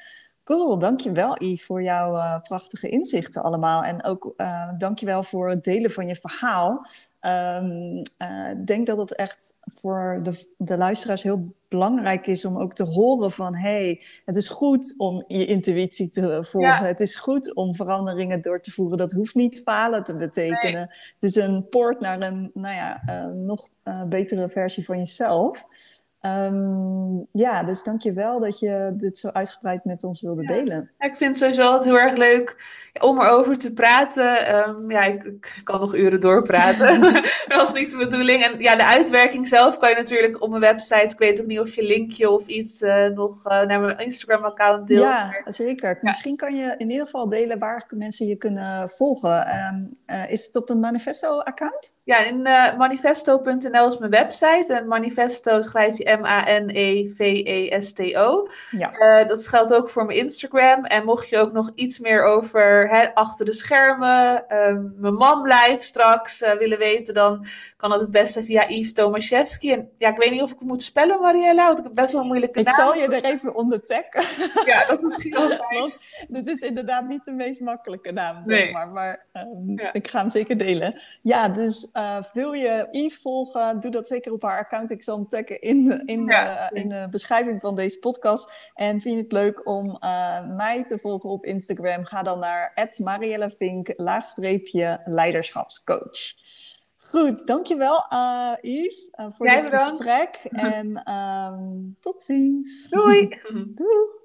Cool, dankjewel Yves voor jouw uh, prachtige inzichten allemaal. En ook uh, dankjewel voor het delen van je verhaal. Um, uh, ik denk dat het echt voor de, de luisteraars heel belangrijk is om ook te horen van... hey, het is goed om je intuïtie te volgen. Ja. Het is goed om veranderingen door te voeren. Dat hoeft niet falen te betekenen. Nee. Het is een poort naar een nou ja, nog betere versie van jezelf. Um, ja, dus dank je wel dat je dit zo uitgebreid met ons wilde ja. delen. ik vind het sowieso altijd heel erg leuk om erover te praten. Um, ja, ik, ik, kan nog uren doorpraten. dat is niet de bedoeling. En ja, de uitwerking zelf kan je natuurlijk op mijn website. Ik weet ook niet of je linkje of iets uh, nog uh, naar mijn Instagram-account deelt. Ja, zeker. Ja. Misschien kan je in ieder geval delen waar mensen je kunnen volgen. Um, uh, is het op de Manifesto-account? Ja, in manifesto.nl is mijn website. En manifesto schrijf je M-A-N-E-V-E-S-T-O. Ja. Dat geldt ook voor mijn Instagram. En mocht je ook nog iets meer over hè, achter de schermen, uh, mijn man blijft straks uh, willen weten, dan kan dat het beste via Yves Tomaszewski. En ja, ik weet niet of ik het moet spellen, Mariella, want ik heb best wel een moeilijke ik naam. Ik zal je er even onder taggen. Ja, dat is misschien wel fijn. Dit is inderdaad niet de meest makkelijke naam, zeg nee. maar. Maar um, ja. ik ga hem zeker delen. Ja, dus uh, wil je Yves volgen, doe dat zeker op haar account. Ik zal hem taggen in, in, ja. uh, in de beschrijving van deze podcast. En vind je het leuk om mij te volgen op Instagram? Ga dan naar @mariellevink laagstreepje leiderschapscoach. Goed, dankjewel uh, Yves uh, voor Jij dit gesprek. En um, tot ziens. Doei. Doei.